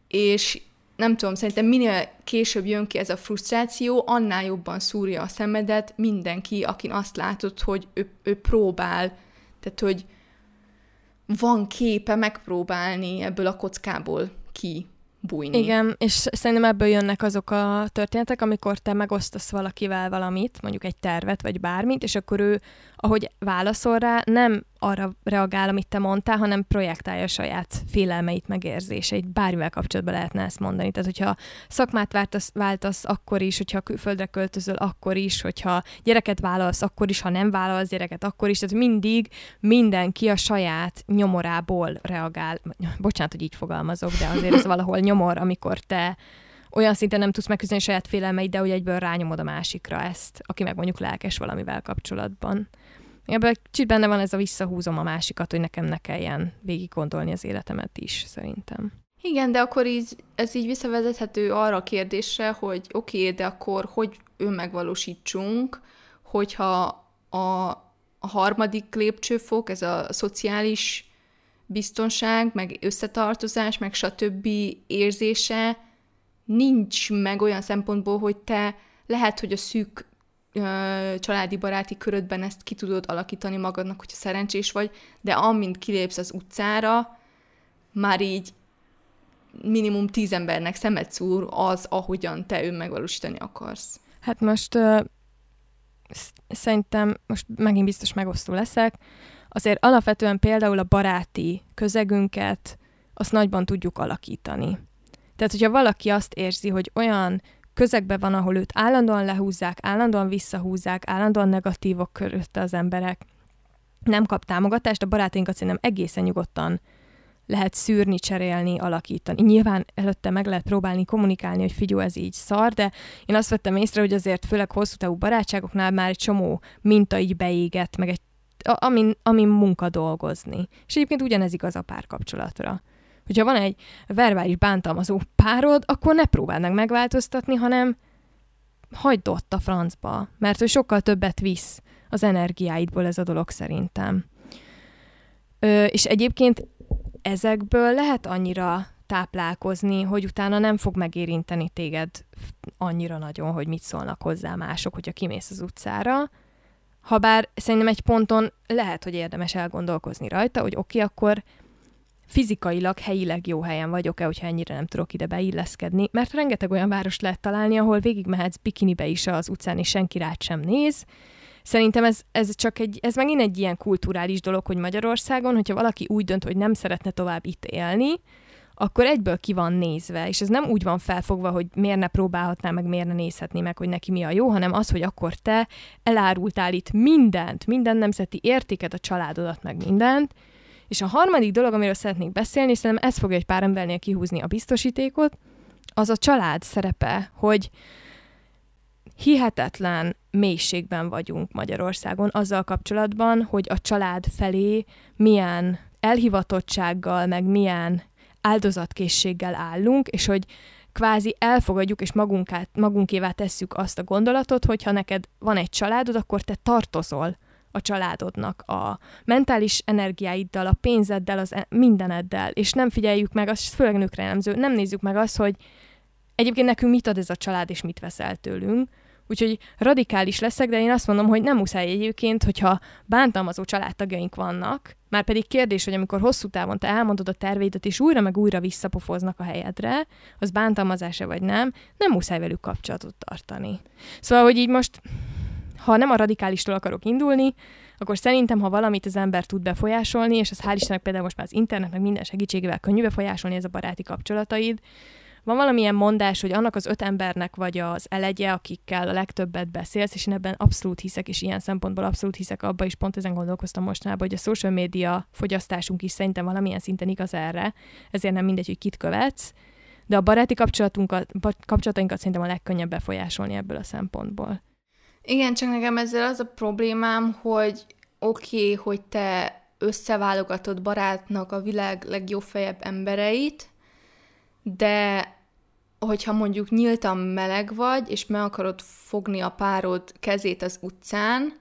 és nem tudom, szerintem minél később jön ki ez a frusztráció, annál jobban szúrja a szemedet mindenki, akin azt látod, hogy ő, ő próbál, tehát hogy van képe megpróbálni ebből a kockából ki bújni. Igen, és szerintem ebből jönnek azok a történetek, amikor te megosztasz valakivel valamit, mondjuk egy tervet, vagy bármit, és akkor ő, ahogy válaszol rá, nem arra reagál, amit te mondtál, hanem projektálja a saját félelmeit, megérzéseit. Bármivel kapcsolatban lehetne ezt mondani. Tehát, hogyha szakmát váltasz, váltasz akkor is, hogyha külföldre költözöl, akkor is, hogyha gyereket vállalsz, akkor is, ha nem vállalsz gyereket, akkor is. Tehát mindig mindenki a saját nyomorából reagál. Bocsánat, hogy így fogalmazok, de azért ez valahol nyomor, amikor te olyan szinten nem tudsz megküzdeni saját félelmeid, de hogy egyből rányomod a másikra ezt, aki meg mondjuk lelkes valamivel kapcsolatban. Ebben kicsit benne van ez a visszahúzom a másikat, hogy nekem ne kelljen végig gondolni az életemet is, szerintem. Igen, de akkor így, ez így visszavezethető arra a kérdésre, hogy oké, okay, de akkor hogy önmegvalósítsunk, hogyha a, harmadik lépcsőfok, ez a szociális biztonság, meg összetartozás, meg stb. érzése nincs meg olyan szempontból, hogy te lehet, hogy a szűk családi baráti körödben ezt ki tudod alakítani magadnak, hogyha szerencsés vagy, de amint kilépsz az utcára, már így minimum tíz embernek szemet szúr az, ahogyan te önmegvalósítani akarsz. Hát most uh, szerintem, most megint biztos megosztó leszek, azért alapvetően például a baráti közegünket azt nagyban tudjuk alakítani. Tehát, hogyha valaki azt érzi, hogy olyan közegben van, ahol őt állandóan lehúzzák, állandóan visszahúzzák, állandóan negatívok körülötte az emberek, nem kap támogatást, a barátainkat szerintem egészen nyugodtan lehet szűrni, cserélni, alakítani. Nyilván előtte meg lehet próbálni kommunikálni, hogy figyelj, ez így szar, de én azt vettem észre, hogy azért főleg hosszú távú barátságoknál már egy csomó minta így beégett, meg egy, amin, amin munka dolgozni. És egyébként ugyanez igaz a párkapcsolatra. Hogyha van egy verbális bántalmazó párod, akkor ne próbáld meg megváltoztatni, hanem hagyd ott a francba, mert hogy sokkal többet visz az energiáidból ez a dolog szerintem. Ö, és egyébként ezekből lehet annyira táplálkozni, hogy utána nem fog megérinteni téged annyira nagyon, hogy mit szólnak hozzá mások, hogyha kimész az utcára. Habár szerintem egy ponton lehet, hogy érdemes elgondolkozni rajta, hogy oké, okay, akkor fizikailag, helyileg jó helyen vagyok-e, hogyha ennyire nem tudok ide beilleszkedni, mert rengeteg olyan város lehet találni, ahol végigmehetsz bikinibe is az utcán, és senki rád sem néz, Szerintem ez, ez csak egy, ez megint egy ilyen kulturális dolog, hogy Magyarországon, hogyha valaki úgy dönt, hogy nem szeretne tovább itt élni, akkor egyből ki van nézve, és ez nem úgy van felfogva, hogy miért ne próbálhatná meg, miért ne nézhetné meg, hogy neki mi a jó, hanem az, hogy akkor te elárultál itt mindent, minden nemzeti értéket, a családodat, meg mindent, és a harmadik dolog, amiről szeretnék beszélni, és szerintem ez fogja egy pár embernél kihúzni a biztosítékot, az a család szerepe, hogy hihetetlen mélységben vagyunk Magyarországon azzal kapcsolatban, hogy a család felé milyen elhivatottsággal, meg milyen áldozatkészséggel állunk, és hogy kvázi elfogadjuk és magunkát, magunkévá tesszük azt a gondolatot, hogy ha neked van egy családod, akkor te tartozol a családodnak a mentális energiáiddal, a pénzeddel, az e- mindeneddel, és nem figyeljük meg, az főleg nőkre jellemző, nem nézzük meg azt, hogy egyébként nekünk mit ad ez a család, és mit veszel tőlünk, Úgyhogy radikális leszek, de én azt mondom, hogy nem muszáj egyébként, hogyha bántalmazó családtagjaink vannak, már pedig kérdés, hogy amikor hosszú távon te elmondod a terveidet, és újra meg újra visszapofoznak a helyedre, az bántalmazása vagy nem, nem muszáj velük kapcsolatot tartani. Szóval, hogy így most, ha nem a radikálistól akarok indulni, akkor szerintem, ha valamit az ember tud befolyásolni, és az hál' Istennek például most már az internet, meg minden segítségével könnyű befolyásolni ez a baráti kapcsolataid, van valamilyen mondás, hogy annak az öt embernek vagy az elegye, akikkel a legtöbbet beszélsz, és én ebben abszolút hiszek, és ilyen szempontból abszolút hiszek abba, és pont ezen gondolkoztam mostanában, hogy a social media fogyasztásunk is szerintem valamilyen szinten igaz erre, ezért nem mindegy, hogy kit követsz, de a baráti kapcsolatunkat, kapcsolatainkat szerintem a legkönnyebb befolyásolni ebből a szempontból. Igen, csak nekem ezzel az a problémám, hogy oké, okay, hogy te összeválogatod barátnak a világ legjobb fejebb embereit, de hogyha mondjuk nyíltan meleg vagy, és meg akarod fogni a párod kezét az utcán,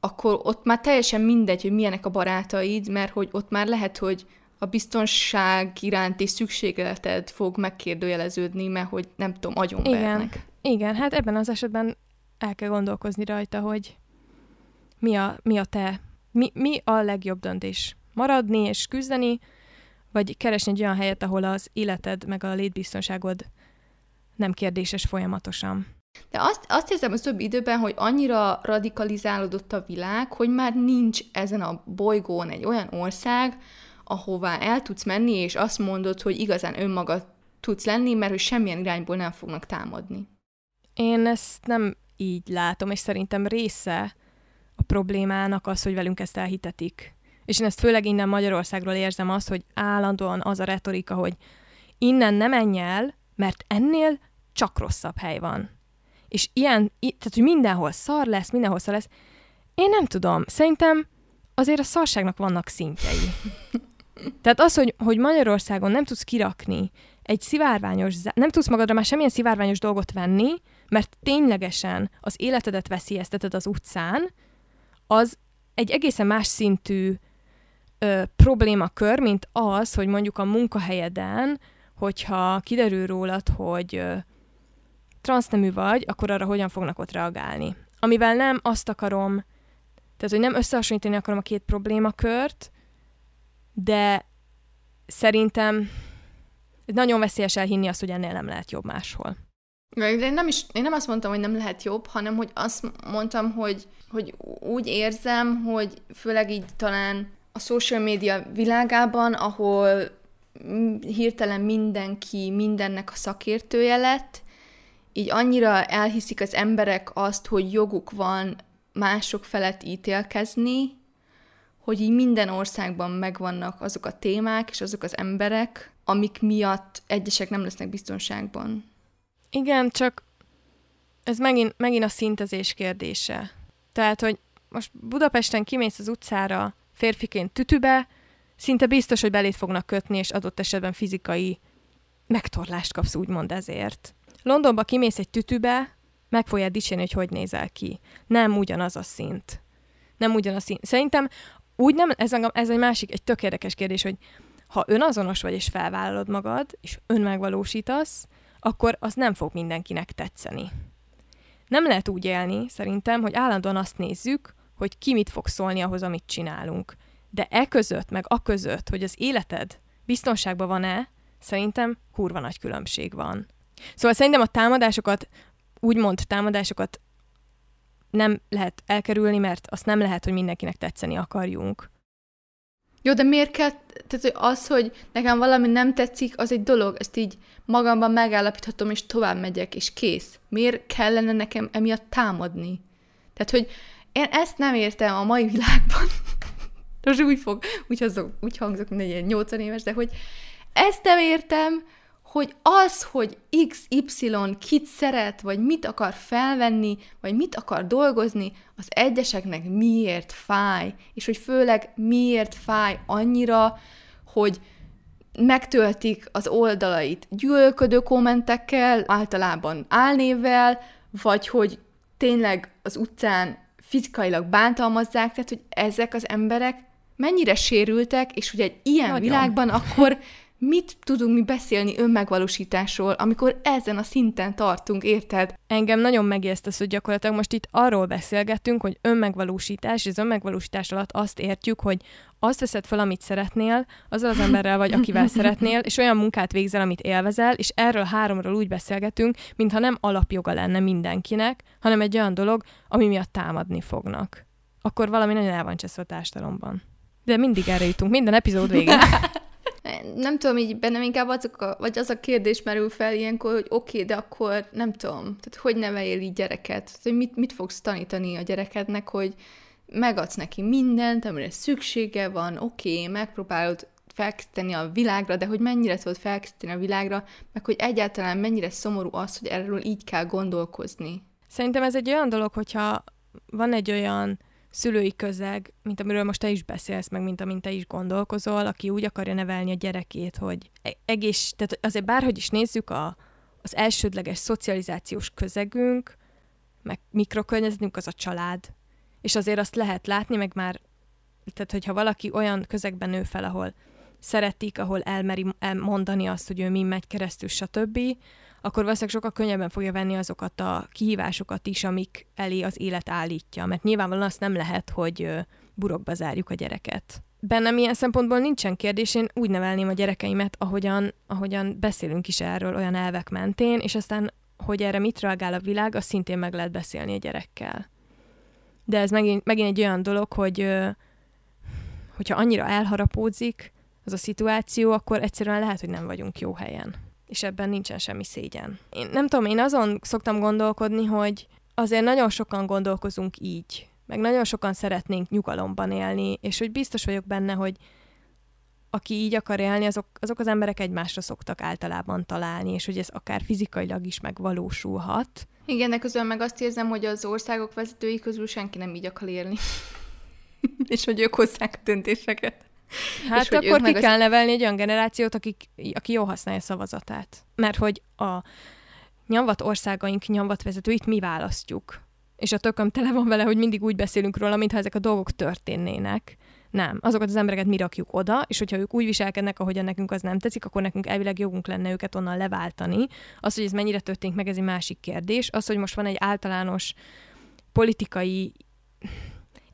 akkor ott már teljesen mindegy, hogy milyenek a barátaid, mert hogy ott már lehet, hogy a biztonság iránti szükségleted fog megkérdőjeleződni, mert hogy nem tudom, agyonvernek. Igen. Igen, hát ebben az esetben el kell gondolkozni rajta, hogy mi a, mi a te, mi, mi a legjobb döntés. Maradni és küzdeni, vagy keresni egy olyan helyet, ahol az életed meg a létbiztonságod nem kérdéses folyamatosan. De azt, azt hiszem az több időben, hogy annyira radikalizálódott a világ, hogy már nincs ezen a bolygón egy olyan ország, ahová el tudsz menni, és azt mondod, hogy igazán önmagad tudsz lenni, mert hogy semmilyen irányból nem fognak támadni. Én ezt nem így látom, és szerintem része a problémának az, hogy velünk ezt elhitetik. És én ezt főleg innen Magyarországról érzem azt, hogy állandóan az a retorika, hogy innen nem menj el, mert ennél csak rosszabb hely van. És ilyen, tehát hogy mindenhol szar lesz, mindenhol szar lesz. Én nem tudom, szerintem azért a szarságnak vannak szintjei. Tehát az, hogy, hogy Magyarországon nem tudsz kirakni egy szivárványos, nem tudsz magadra már semmilyen szivárványos dolgot venni, mert ténylegesen az életedet veszélyezteted az utcán, az egy egészen más szintű ö, problémakör, mint az, hogy mondjuk a munkahelyeden, hogyha kiderül rólad, hogy ö, transznemű vagy, akkor arra hogyan fognak ott reagálni. Amivel nem azt akarom, tehát hogy nem összehasonlítani akarom a két problémakört, de szerintem nagyon veszélyes elhinni azt, hogy ennél nem lehet jobb máshol. Én nem, is, én nem azt mondtam, hogy nem lehet jobb, hanem hogy azt mondtam, hogy, hogy úgy érzem, hogy főleg így talán a social media világában, ahol hirtelen mindenki mindennek a szakértője lett, így annyira elhiszik az emberek azt, hogy joguk van mások felett ítélkezni, hogy így minden országban megvannak azok a témák és azok az emberek, amik miatt egyesek nem lesznek biztonságban. Igen, csak ez megint, megint a szintezés kérdése. Tehát, hogy most Budapesten kimész az utcára férfiként tütübe, szinte biztos, hogy belét fognak kötni, és adott esetben fizikai megtorlást kapsz úgymond ezért. Londonba kimész egy tütübe, meg fogja dicsérni, hogy hogy nézel ki. Nem ugyanaz a szint. Nem ugyanaz a szint. Szerintem úgy nem, ez, ez egy másik, egy tök érdekes kérdés, hogy ha önazonos vagy és felvállalod magad, és önmegvalósítasz, akkor az nem fog mindenkinek tetszeni. Nem lehet úgy élni, szerintem, hogy állandóan azt nézzük, hogy ki mit fog szólni ahhoz, amit csinálunk. De e között, meg a között, hogy az életed biztonságban van-e, szerintem kurva nagy különbség van. Szóval szerintem a támadásokat, úgymond támadásokat nem lehet elkerülni, mert azt nem lehet, hogy mindenkinek tetszeni akarjunk. Jó, de miért kell, tehát hogy az, hogy nekem valami nem tetszik, az egy dolog, ezt így magamban megállapíthatom, és tovább megyek, és kész. Miért kellene nekem emiatt támadni? Tehát, hogy én ezt nem értem a mai világban. Most úgy fog, úgy, hangzok, úgy hangzok, mint egy ilyen 80 éves, de hogy ezt nem értem, hogy az, hogy XY kit szeret, vagy mit akar felvenni, vagy mit akar dolgozni, az egyeseknek miért fáj, és hogy főleg miért fáj annyira, hogy megtöltik az oldalait gyűlölködő kommentekkel, általában álnévvel, vagy hogy tényleg az utcán fizikailag bántalmazzák, tehát hogy ezek az emberek mennyire sérültek, és hogy egy ilyen Nagyon. világban akkor mit tudunk mi beszélni önmegvalósításról, amikor ezen a szinten tartunk, érted? Engem nagyon megjesztesz, hogy gyakorlatilag most itt arról beszélgettünk, hogy önmegvalósítás, és az önmegvalósítás alatt azt értjük, hogy azt veszed fel, amit szeretnél, azzal az emberrel vagy, akivel szeretnél, és olyan munkát végzel, amit élvezel, és erről háromról úgy beszélgetünk, mintha nem alapjoga lenne mindenkinek, hanem egy olyan dolog, ami miatt támadni fognak. Akkor valami nagyon el van cseszve a társadalomban. De mindig erre jutunk, minden epizód végén. nem tudom, így bennem inkább azok a, vagy az a kérdés merül fel ilyenkor, hogy oké, okay, de akkor nem tudom, tehát hogy neveljél így gyereket? Tehát, mit, mit fogsz tanítani a gyerekednek, hogy megadsz neki mindent, amire szüksége van, oké, okay, megpróbálod felkészíteni a világra, de hogy mennyire tudod felkészíteni a világra, meg hogy egyáltalán mennyire szomorú az, hogy erről így kell gondolkozni. Szerintem ez egy olyan dolog, hogyha van egy olyan szülői közeg, mint amiről most te is beszélsz, meg mint amint te is gondolkozol, aki úgy akarja nevelni a gyerekét, hogy e- egész, tehát azért bárhogy is nézzük a, az elsődleges szocializációs közegünk, meg mikrokörnyezetünk az a család. És azért azt lehet látni, meg már, tehát hogyha valaki olyan közegben nő fel, ahol szeretik, ahol elmeri mondani azt, hogy ő mi megy keresztül, stb., akkor valószínűleg sokkal könnyebben fogja venni azokat a kihívásokat is, amik elé az élet állítja. Mert nyilvánvalóan azt nem lehet, hogy burokba zárjuk a gyereket. Bennem ilyen szempontból nincsen kérdés, én úgy nevelném a gyerekeimet, ahogyan, ahogyan beszélünk is erről olyan elvek mentén, és aztán, hogy erre mit reagál a világ, azt szintén meg lehet beszélni a gyerekkel. De ez megint, megint egy olyan dolog, hogy hogyha annyira elharapódzik az a szituáció, akkor egyszerűen lehet, hogy nem vagyunk jó helyen és ebben nincsen semmi szégyen. Én nem tudom, én azon szoktam gondolkodni, hogy azért nagyon sokan gondolkozunk így, meg nagyon sokan szeretnénk nyugalomban élni, és hogy biztos vagyok benne, hogy aki így akar élni, azok, azok az emberek egymásra szoktak általában találni, és hogy ez akár fizikailag is megvalósulhat. Igen, de közben meg azt érzem, hogy az országok vezetői közül senki nem így akar élni. és hogy ők hozzák a döntéseket. Hát és akkor ki kell az... nevelni egy olyan generációt, akik, aki jól használja szavazatát. Mert hogy a nyomvat országaink nyomvat vezetőit mi választjuk. És a tököm tele van vele, hogy mindig úgy beszélünk róla, mintha ezek a dolgok történnének. Nem. Azokat az embereket mi rakjuk oda, és hogyha ők úgy viselkednek, ahogyan nekünk az nem tetszik, akkor nekünk elvileg jogunk lenne őket onnan leváltani. Az, hogy ez mennyire történik meg, ez egy másik kérdés. Az, hogy most van egy általános politikai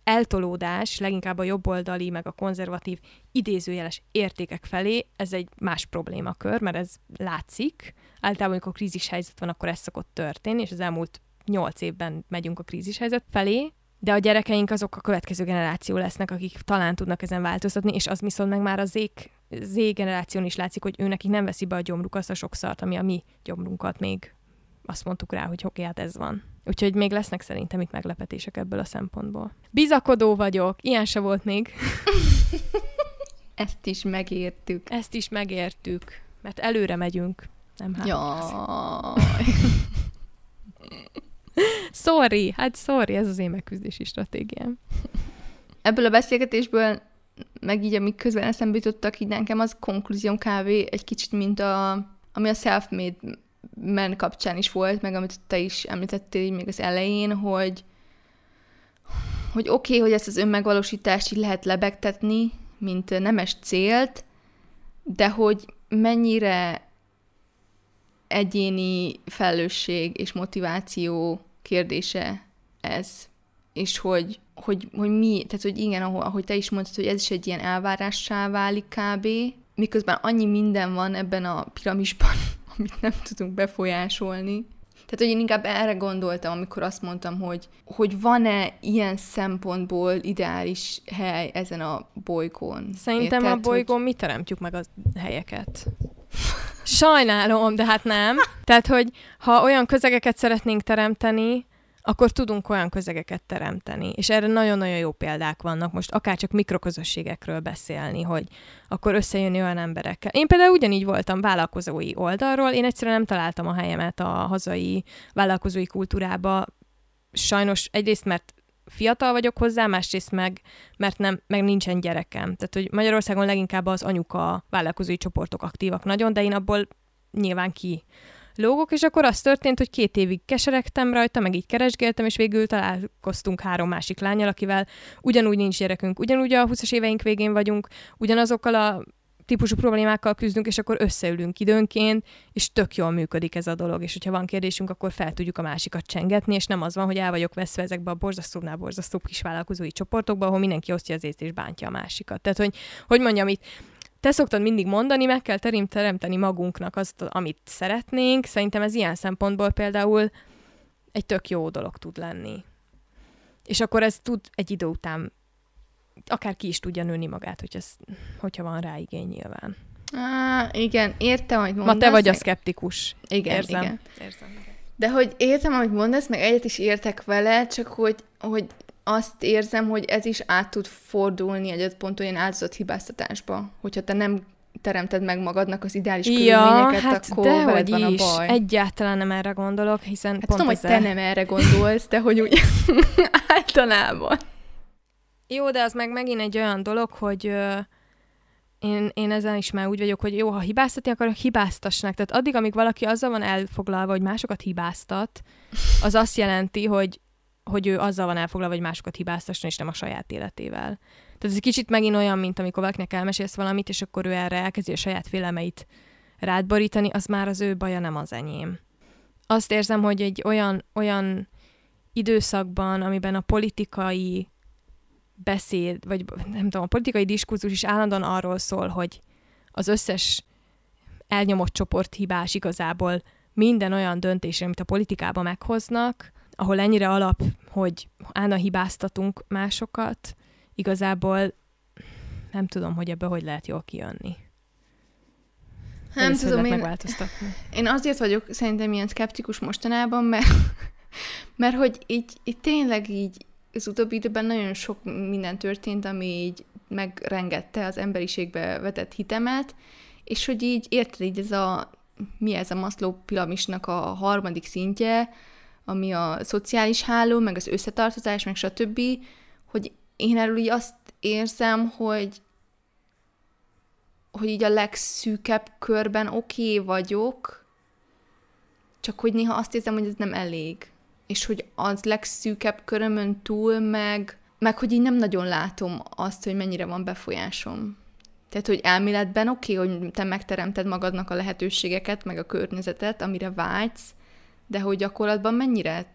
eltolódás leginkább a jobboldali, meg a konzervatív idézőjeles értékek felé, ez egy más problémakör, mert ez látszik. Általában, amikor krízis helyzet van, akkor ez szokott történni, és az elmúlt nyolc évben megyünk a krízis helyzet felé, de a gyerekeink azok a következő generáció lesznek, akik talán tudnak ezen változtatni, és az viszont meg már a Z, Z generáción is látszik, hogy ő nekik nem veszi be a gyomruk azt a sok szart, ami a mi gyomrunkat még azt mondtuk rá, hogy oké, hát ez van. Úgyhogy még lesznek szerintem itt meglepetések ebből a szempontból. Bizakodó vagyok, ilyen se volt még. Ezt is megértük. Ezt is megértük, mert előre megyünk, nem hát. Jaj. sorry, hát sorry, ez az én megküzdési stratégiám. Ebből a beszélgetésből meg így, amik közben eszembe jutottak, így nekem az konklúzióm kávé egy kicsit, mint a, ami a self-made men kapcsán is volt, meg amit te is említettél így még az elején, hogy hogy oké, okay, hogy ezt az önmegvalósítást így lehet lebegtetni, mint nemes célt, de hogy mennyire egyéni felelősség és motiváció kérdése ez, és hogy, hogy, hogy mi, tehát hogy igen, ahogy, ahogy te is mondtad, hogy ez is egy ilyen elvárássá válik kb., miközben annyi minden van ebben a piramisban, amit nem tudunk befolyásolni. Tehát, hogy én inkább erre gondoltam, amikor azt mondtam, hogy, hogy van-e ilyen szempontból ideális hely ezen a bolygón. Szerintem Érted, a bolygón hogy... mi teremtjük meg a helyeket. Sajnálom, de hát nem. Tehát, hogy ha olyan közegeket szeretnénk teremteni, akkor tudunk olyan közegeket teremteni. És erre nagyon-nagyon jó példák vannak. Most akár csak mikroközösségekről beszélni, hogy akkor összejönni olyan emberekkel. Én például ugyanígy voltam vállalkozói oldalról, én egyszerűen nem találtam a helyemet a hazai vállalkozói kultúrába. Sajnos egyrészt, mert fiatal vagyok hozzá, másrészt meg, mert nem, meg nincsen gyerekem. Tehát, hogy Magyarországon leginkább az anyuka vállalkozói csoportok aktívak nagyon, de én abból nyilván ki lógok, és akkor az történt, hogy két évig keseregtem rajta, meg így keresgéltem, és végül találkoztunk három másik lányal, akivel ugyanúgy nincs gyerekünk, ugyanúgy a 20-as éveink végén vagyunk, ugyanazokkal a típusú problémákkal küzdünk, és akkor összeülünk időnként, és tök jól működik ez a dolog, és hogyha van kérdésünk, akkor fel tudjuk a másikat csengetni, és nem az van, hogy el vagyok veszve ezekbe a borzasztóbbnál borzasztóbb kis vállalkozói csoportokba, ahol mindenki osztja az észt és bántja a másikat. Tehát, hogy, hogy mondjam, itt te szoktad mindig mondani, meg kell terim teremteni magunknak azt, amit szeretnénk. Szerintem ez ilyen szempontból például egy tök jó dolog tud lenni. És akkor ez tud egy idő után akár ki is tudja nőni magát, hogy ez, hogyha van rá igény nyilván. Á, igen, értem, hogy mondasz. Ma te vagy a szkeptikus. Igen, érzem. igen. Érzem. De hogy értem, amit mondasz, meg egyet is értek vele, csak hogy, hogy azt érzem, hogy ez is át tud fordulni egy ponton olyan áldozat hibáztatásba, hogyha te nem teremted meg magadnak az ideális ja, körülményeket, hát akkor veled van a baj. Egyáltalán nem erre gondolok, hiszen hát pont tudom, hogy te nem erre gondolsz, de hogy úgy általában. Jó, de az meg megint egy olyan dolog, hogy ö, én, én ezen is már úgy vagyok, hogy jó, ha hibáztatni akarok, hibáztasnak. Tehát addig, amíg valaki azzal van elfoglalva, hogy másokat hibáztat, az azt jelenti, hogy hogy ő azzal van elfoglalva, hogy másokat hibáztasson, és nem a saját életével. Tehát ez egy kicsit megint olyan, mint amikor valakinek elmesélsz valamit, és akkor ő erre elkezdi a saját félelmeit rád borítani, az már az ő baja, nem az enyém. Azt érzem, hogy egy olyan, olyan időszakban, amiben a politikai beszéd, vagy nem tudom, a politikai diskurzus is állandóan arról szól, hogy az összes elnyomott csoport hibás igazából minden olyan döntés, amit a politikában meghoznak, ahol ennyire alap, hogy ána hibáztatunk másokat, igazából nem tudom, hogy ebbe hogy lehet jól kijönni. Nem Ezt tudom, én, én azért vagyok szerintem ilyen szkeptikus mostanában, mert, mert hogy így, így tényleg így az utóbbi időben nagyon sok minden történt, ami így megrengette az emberiségbe vetett hitemet, és hogy így érted, így ez a mi ez a Maslow piramisnak a harmadik szintje, ami a szociális háló, meg az összetartozás, meg stb., hogy én erről így azt érzem, hogy hogy így a legszűkebb körben oké okay vagyok, csak hogy néha azt érzem, hogy ez nem elég. És hogy az legszűkebb körömön túl meg, meg hogy így nem nagyon látom azt, hogy mennyire van befolyásom. Tehát, hogy elméletben oké, okay, hogy te megteremted magadnak a lehetőségeket, meg a környezetet, amire vágysz, de hogy gyakorlatban mennyire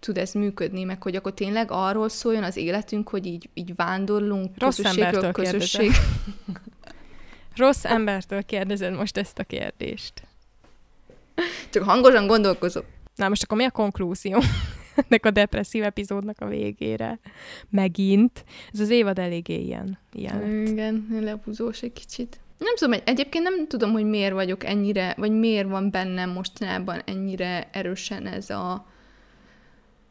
tud ez működni, meg hogy akkor tényleg arról szóljon az életünk, hogy így, így vándorlunk Rossz közösségről közösség. Rossz embertől kérdezed most ezt a kérdést. Csak hangosan gondolkozok. Na most akkor mi a konklúzió ennek a depresszív epizódnak a végére? Megint. Ez az évad eléggé ilyen. ilyen Igen, lehúzós egy kicsit. Nem tudom, egyébként nem tudom, hogy miért vagyok ennyire, vagy miért van bennem mostanában ennyire erősen ez a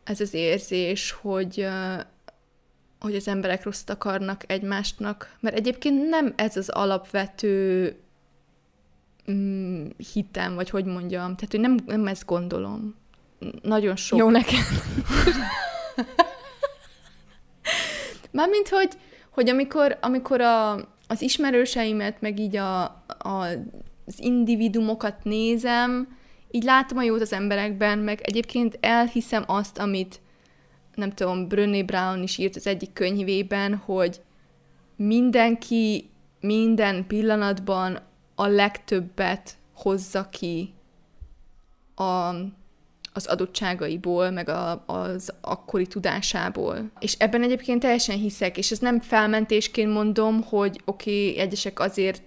ez az érzés, hogy hogy az emberek rosszat akarnak egymásnak, mert egyébként nem ez az alapvető mm, hitem, vagy hogy mondjam, tehát hogy nem, nem ezt gondolom. Nagyon sok. Jó neked. Mármint, hogy, hogy amikor, amikor a, az ismerőseimet, meg így a, a, az individumokat nézem, így látom a jót az emberekben, meg egyébként elhiszem azt, amit nem tudom, Brené Brown is írt az egyik könyvében, hogy mindenki minden pillanatban a legtöbbet hozza ki a, az adottságaiból, meg a, az akkori tudásából. És ebben egyébként teljesen hiszek, és ez nem felmentésként mondom, hogy oké, okay, egyesek azért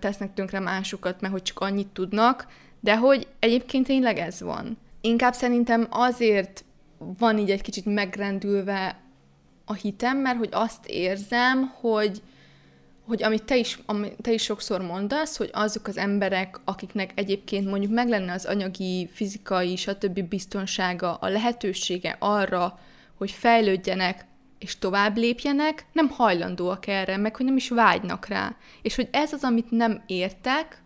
tesznek tönkre másokat, mert hogy csak annyit tudnak, de hogy egyébként tényleg ez van. Inkább szerintem azért van így egy kicsit megrendülve a hitem, mert hogy azt érzem, hogy, hogy amit te is, amit te is sokszor mondasz, hogy azok az emberek, akiknek egyébként mondjuk meg lenne az anyagi, fizikai, stb. biztonsága, a lehetősége arra, hogy fejlődjenek és tovább lépjenek, nem hajlandóak erre, meg hogy nem is vágynak rá. És hogy ez az, amit nem értek,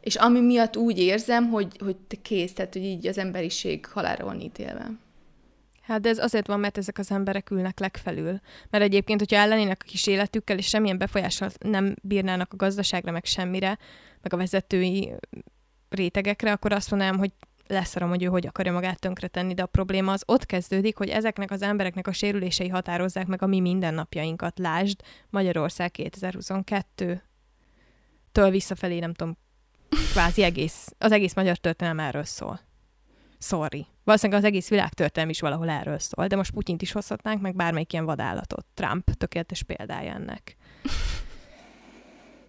és ami miatt úgy érzem, hogy, hogy kész, tehát hogy így az emberiség halára van ítélve. Hát de ez azért van, mert ezek az emberek ülnek legfelül. Mert egyébként, hogyha ellenének a kis életükkel, és semmilyen befolyással nem bírnának a gazdaságra, meg semmire, meg a vezetői rétegekre, akkor azt mondanám, hogy leszarom, hogy ő hogy akarja magát tönkretenni, de a probléma az ott kezdődik, hogy ezeknek az embereknek a sérülései határozzák meg a mi mindennapjainkat. Lásd, Magyarország 2022 től visszafelé, nem tudom, kvázi egész, az egész magyar történelem erről szól. Sorry. Valószínűleg az egész világtörténelem is valahol erről szól, de most Putyint is hozhatnánk, meg bármelyik ilyen vadállatot. Trump tökéletes példája ennek.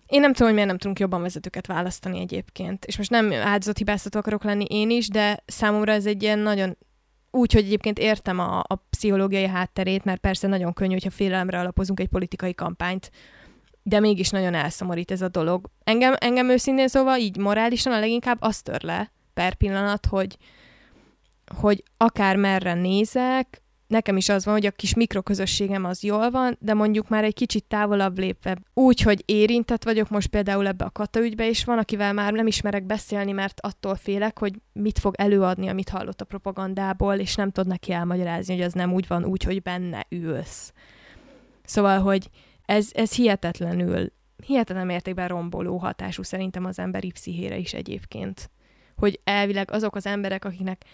Én nem tudom, hogy miért nem tudunk jobban vezetőket választani egyébként. És most nem áldozathibáztató akarok lenni én is, de számomra ez egy ilyen nagyon úgy, hogy egyébként értem a, a pszichológiai hátterét, mert persze nagyon könnyű, hogyha félelemre alapozunk egy politikai kampányt, de mégis nagyon elszomorít ez a dolog. Engem, engem őszintén szóval így morálisan a leginkább azt tör le per pillanat, hogy, hogy akár merre nézek, nekem is az van, hogy a kis mikroközösségem az jól van, de mondjuk már egy kicsit távolabb lépve, úgy, hogy érintett vagyok most például ebbe a kata ügybe, és van, akivel már nem ismerek beszélni, mert attól félek, hogy mit fog előadni, amit hallott a propagandából, és nem tud neki elmagyarázni, hogy az nem úgy van, úgy, hogy benne ülsz. Szóval, hogy ez, ez hihetetlenül, hihetetlen mértékben romboló hatású szerintem az emberi pszichére is egyébként. Hogy elvileg azok az emberek, akiknek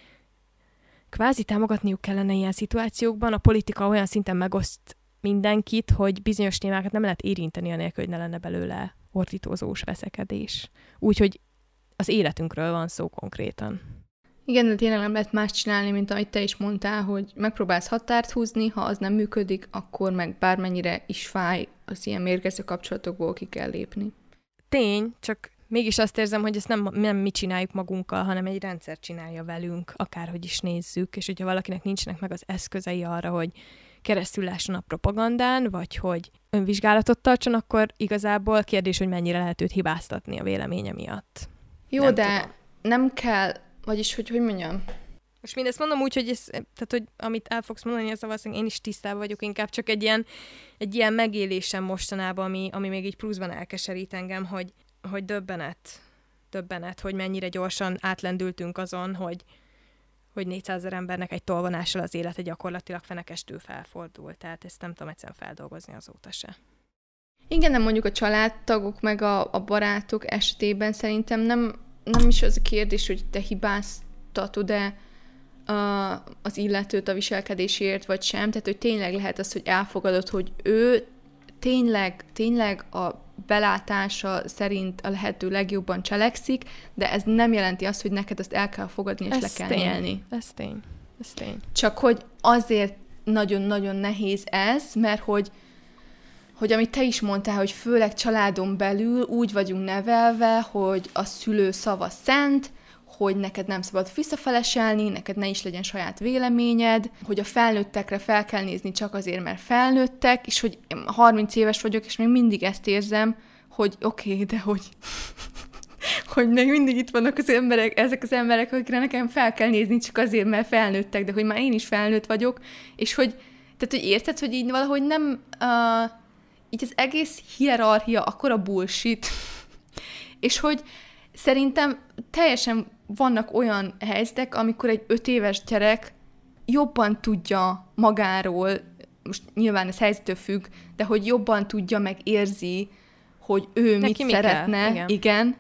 kvázi támogatniuk kellene ilyen szituációkban, a politika olyan szinten megoszt mindenkit, hogy bizonyos témákat nem lehet érinteni anélkül, hogy ne lenne belőle ordítózós veszekedés. Úgyhogy az életünkről van szó konkrétan. Igen, de tényleg nem lehet más csinálni, mint amit te is mondtál, hogy megpróbálsz határt húzni, ha az nem működik, akkor meg bármennyire is fáj, az ilyen mérgező kapcsolatokból ki kell lépni. Tény, csak mégis azt érzem, hogy ezt nem, nem mi csináljuk magunkkal, hanem egy rendszer csinálja velünk, akárhogy is nézzük, és hogyha valakinek nincsenek meg az eszközei arra, hogy keresztül lásson a propagandán, vagy hogy önvizsgálatot tartson, akkor igazából kérdés, hogy mennyire lehet őt hibáztatni a véleménye miatt. Jó, nem de tudom. nem kell vagyis, hogy hogy mondjam? Most mindezt mondom úgy, hogy, ez, tehát, hogy amit el fogsz mondani, az valószínűleg én is tisztában vagyok, inkább csak egy ilyen, egy ilyen megélésem mostanában, ami, ami még így pluszban elkeserít engem, hogy, hogy döbbenet, döbbenet, hogy mennyire gyorsan átlendültünk azon, hogy, hogy 400 ezer embernek egy tolvonással az élete gyakorlatilag fenekestül felfordul. Tehát ezt nem tudom egyszerűen feldolgozni azóta se. Igen, nem mondjuk a családtagok meg a, a barátok esetében szerintem nem nem is az a kérdés, hogy te hibáztatod-e uh, az illetőt a viselkedésért, vagy sem, tehát hogy tényleg lehet az, hogy elfogadod, hogy ő tényleg, tényleg a belátása szerint a lehető legjobban cselekszik, de ez nem jelenti azt, hogy neked azt el kell fogadni, és ez le kell tény. élni. Ez tény. Ez tény. Csak hogy azért nagyon-nagyon nehéz ez, mert hogy hogy amit te is mondtál, hogy főleg családon belül úgy vagyunk nevelve, hogy a szülő szava szent, hogy neked nem szabad visszafeleselni, neked ne is legyen saját véleményed, hogy a felnőttekre fel kell nézni csak azért, mert felnőttek, és hogy 30 éves vagyok, és még mindig ezt érzem, hogy oké, okay, de hogy hogy még mindig itt vannak az emberek, ezek az emberek, akikre nekem fel kell nézni csak azért, mert felnőttek, de hogy már én is felnőtt vagyok, és hogy, tehát, hogy érted, hogy így valahogy nem, uh, így az egész hierarchia akkora bullshit, és hogy szerintem teljesen vannak olyan helyzetek, amikor egy öt éves gyerek jobban tudja magáról, most nyilván ez helyzettől függ, de hogy jobban tudja, meg érzi, hogy ő Neki mit mi szeretne, igen. igen,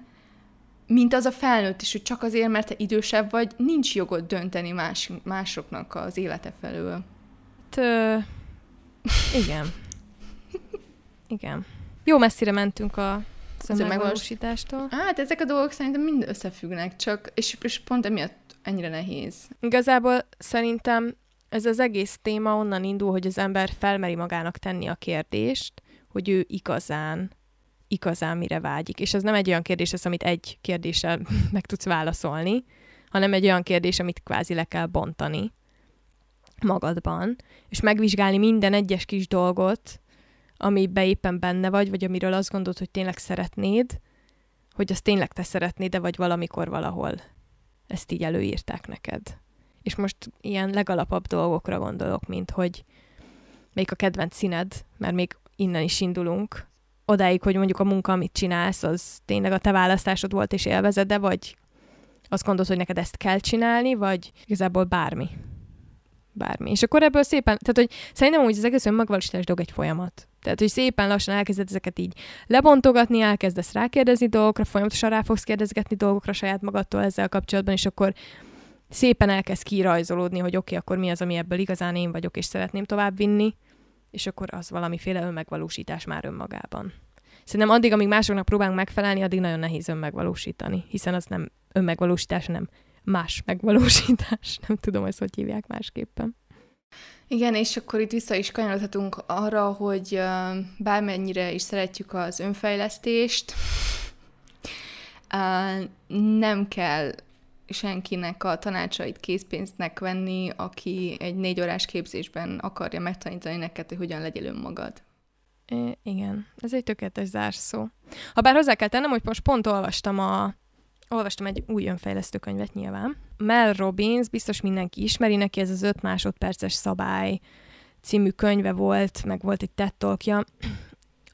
mint az a felnőtt is, hogy csak azért, mert te idősebb vagy, nincs jogod dönteni más, másoknak az élete felől. T- igen. igen. Jó messzire mentünk a megvalósítástól. Hát ezek a dolgok szerintem mind összefüggnek, csak, és, és pont emiatt ennyire nehéz. Igazából szerintem ez az egész téma onnan indul, hogy az ember felmeri magának tenni a kérdést, hogy ő igazán igazán mire vágyik. És ez nem egy olyan kérdés, ez, amit egy kérdéssel meg tudsz válaszolni, hanem egy olyan kérdés, amit kvázi le kell bontani magadban, és megvizsgálni minden egyes kis dolgot, amiben éppen benne vagy, vagy amiről azt gondolod, hogy tényleg szeretnéd, hogy azt tényleg te szeretnéd, de vagy valamikor valahol ezt így előírták neked. És most ilyen legalapabb dolgokra gondolok, mint hogy még a kedvenc színed, mert még innen is indulunk, odáig, hogy mondjuk a munka, amit csinálsz, az tényleg a te választásod volt és élvezed, de vagy azt gondolod, hogy neked ezt kell csinálni, vagy igazából bármi. Bármi. És akkor ebből szépen, tehát hogy szerintem úgy az egész önmegvalósítás dolog egy folyamat. Tehát, hogy szépen lassan elkezded ezeket így lebontogatni, elkezdesz rákérdezni dolgokra, folyamatosan rá fogsz kérdezgetni dolgokra saját magadtól ezzel kapcsolatban, és akkor szépen elkezd kirajzolódni, hogy oké, okay, akkor mi az, ami ebből igazán én vagyok, és szeretném továbbvinni és akkor az valamiféle önmegvalósítás már önmagában. Szerintem addig, amíg másoknak próbálunk megfelelni, addig nagyon nehéz önmegvalósítani, hiszen az nem önmegvalósítás, hanem más megvalósítás. Nem tudom, ezt hogy hívják másképpen. Igen, és akkor itt vissza is kanyarodhatunk arra, hogy bármennyire is szeretjük az önfejlesztést, nem kell senkinek a tanácsait készpénznek venni, aki egy négy órás képzésben akarja megtanítani neked, hogy hogyan legyél önmagad. É, igen, ez egy tökéletes zárszó. Habár hozzá kell tennem, hogy most pont olvastam a olvastam egy új önfejlesztő könyvet nyilván. Mel Robbins, biztos mindenki ismeri neki, ez az öt másodperces szabály című könyve volt, meg volt egy TED talkja,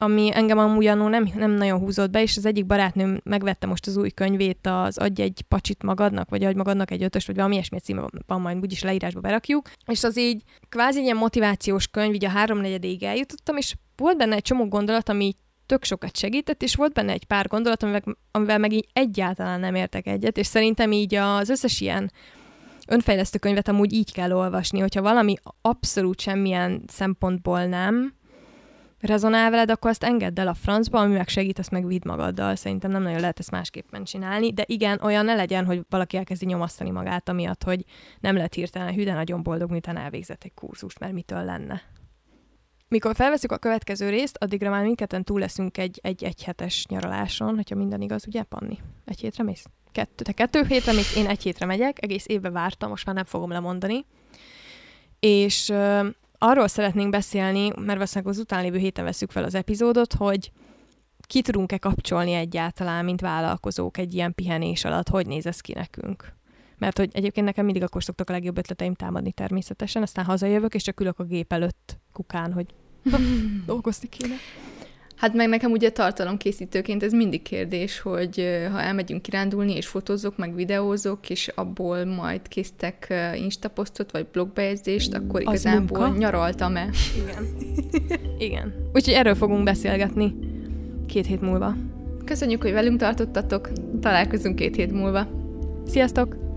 ami engem amúgy annó nem, nem nagyon húzott be, és az egyik barátnőm megvette most az új könyvét, az Adj egy pacsit magadnak, vagy adj magadnak egy ötös, vagy valami ilyesmi címe van, majd úgyis leírásba berakjuk. És az így kvázi ilyen motivációs könyv, így a háromnegyedéig eljutottam, és volt benne egy csomó gondolat, ami tök sokat segített, és volt benne egy pár gondolat, amivel, amivel meg így egyáltalán nem értek egyet, és szerintem így az összes ilyen önfejlesztő könyvet amúgy így kell olvasni, hogyha valami abszolút semmilyen szempontból nem, rezonál veled, akkor azt engedd el a francba, ami meg segít, azt meg vidd magaddal. Szerintem nem nagyon lehet ezt másképpen csinálni, de igen, olyan ne legyen, hogy valaki elkezdi nyomasztani magát, amiatt, hogy nem lehet hirtelen hű, de nagyon boldog, miután elvégzett egy kurzust, mert mitől lenne. Mikor felveszünk a következő részt, addigra már mindketten túl leszünk egy, egy egyhetes nyaraláson, hogyha minden igaz, ugye, Panni? Egy hétre mész? Kettő, te kettő hétre mész, én egy hétre megyek, egész évben vártam, most már nem fogom lemondani. És arról szeretnénk beszélni, mert valószínűleg az után lévő héten veszük fel az epizódot, hogy ki tudunk-e kapcsolni egyáltalán, mint vállalkozók egy ilyen pihenés alatt, hogy néz ez ki nekünk. Mert hogy egyébként nekem mindig akkor szoktak a legjobb ötleteim támadni természetesen, aztán hazajövök, és csak ülök a gép előtt kukán, hogy dolgozni kéne. Hát meg nekem ugye tartalomkészítőként ez mindig kérdés, hogy ha elmegyünk kirándulni, és fotózok, meg videózok, és abból majd késztek instaposztot, vagy blogbejegyzést, akkor igazából nyaraltam-e? Igen. Igen. Úgyhogy erről fogunk beszélgetni két hét múlva. Köszönjük, hogy velünk tartottatok, találkozunk két hét múlva. Sziasztok!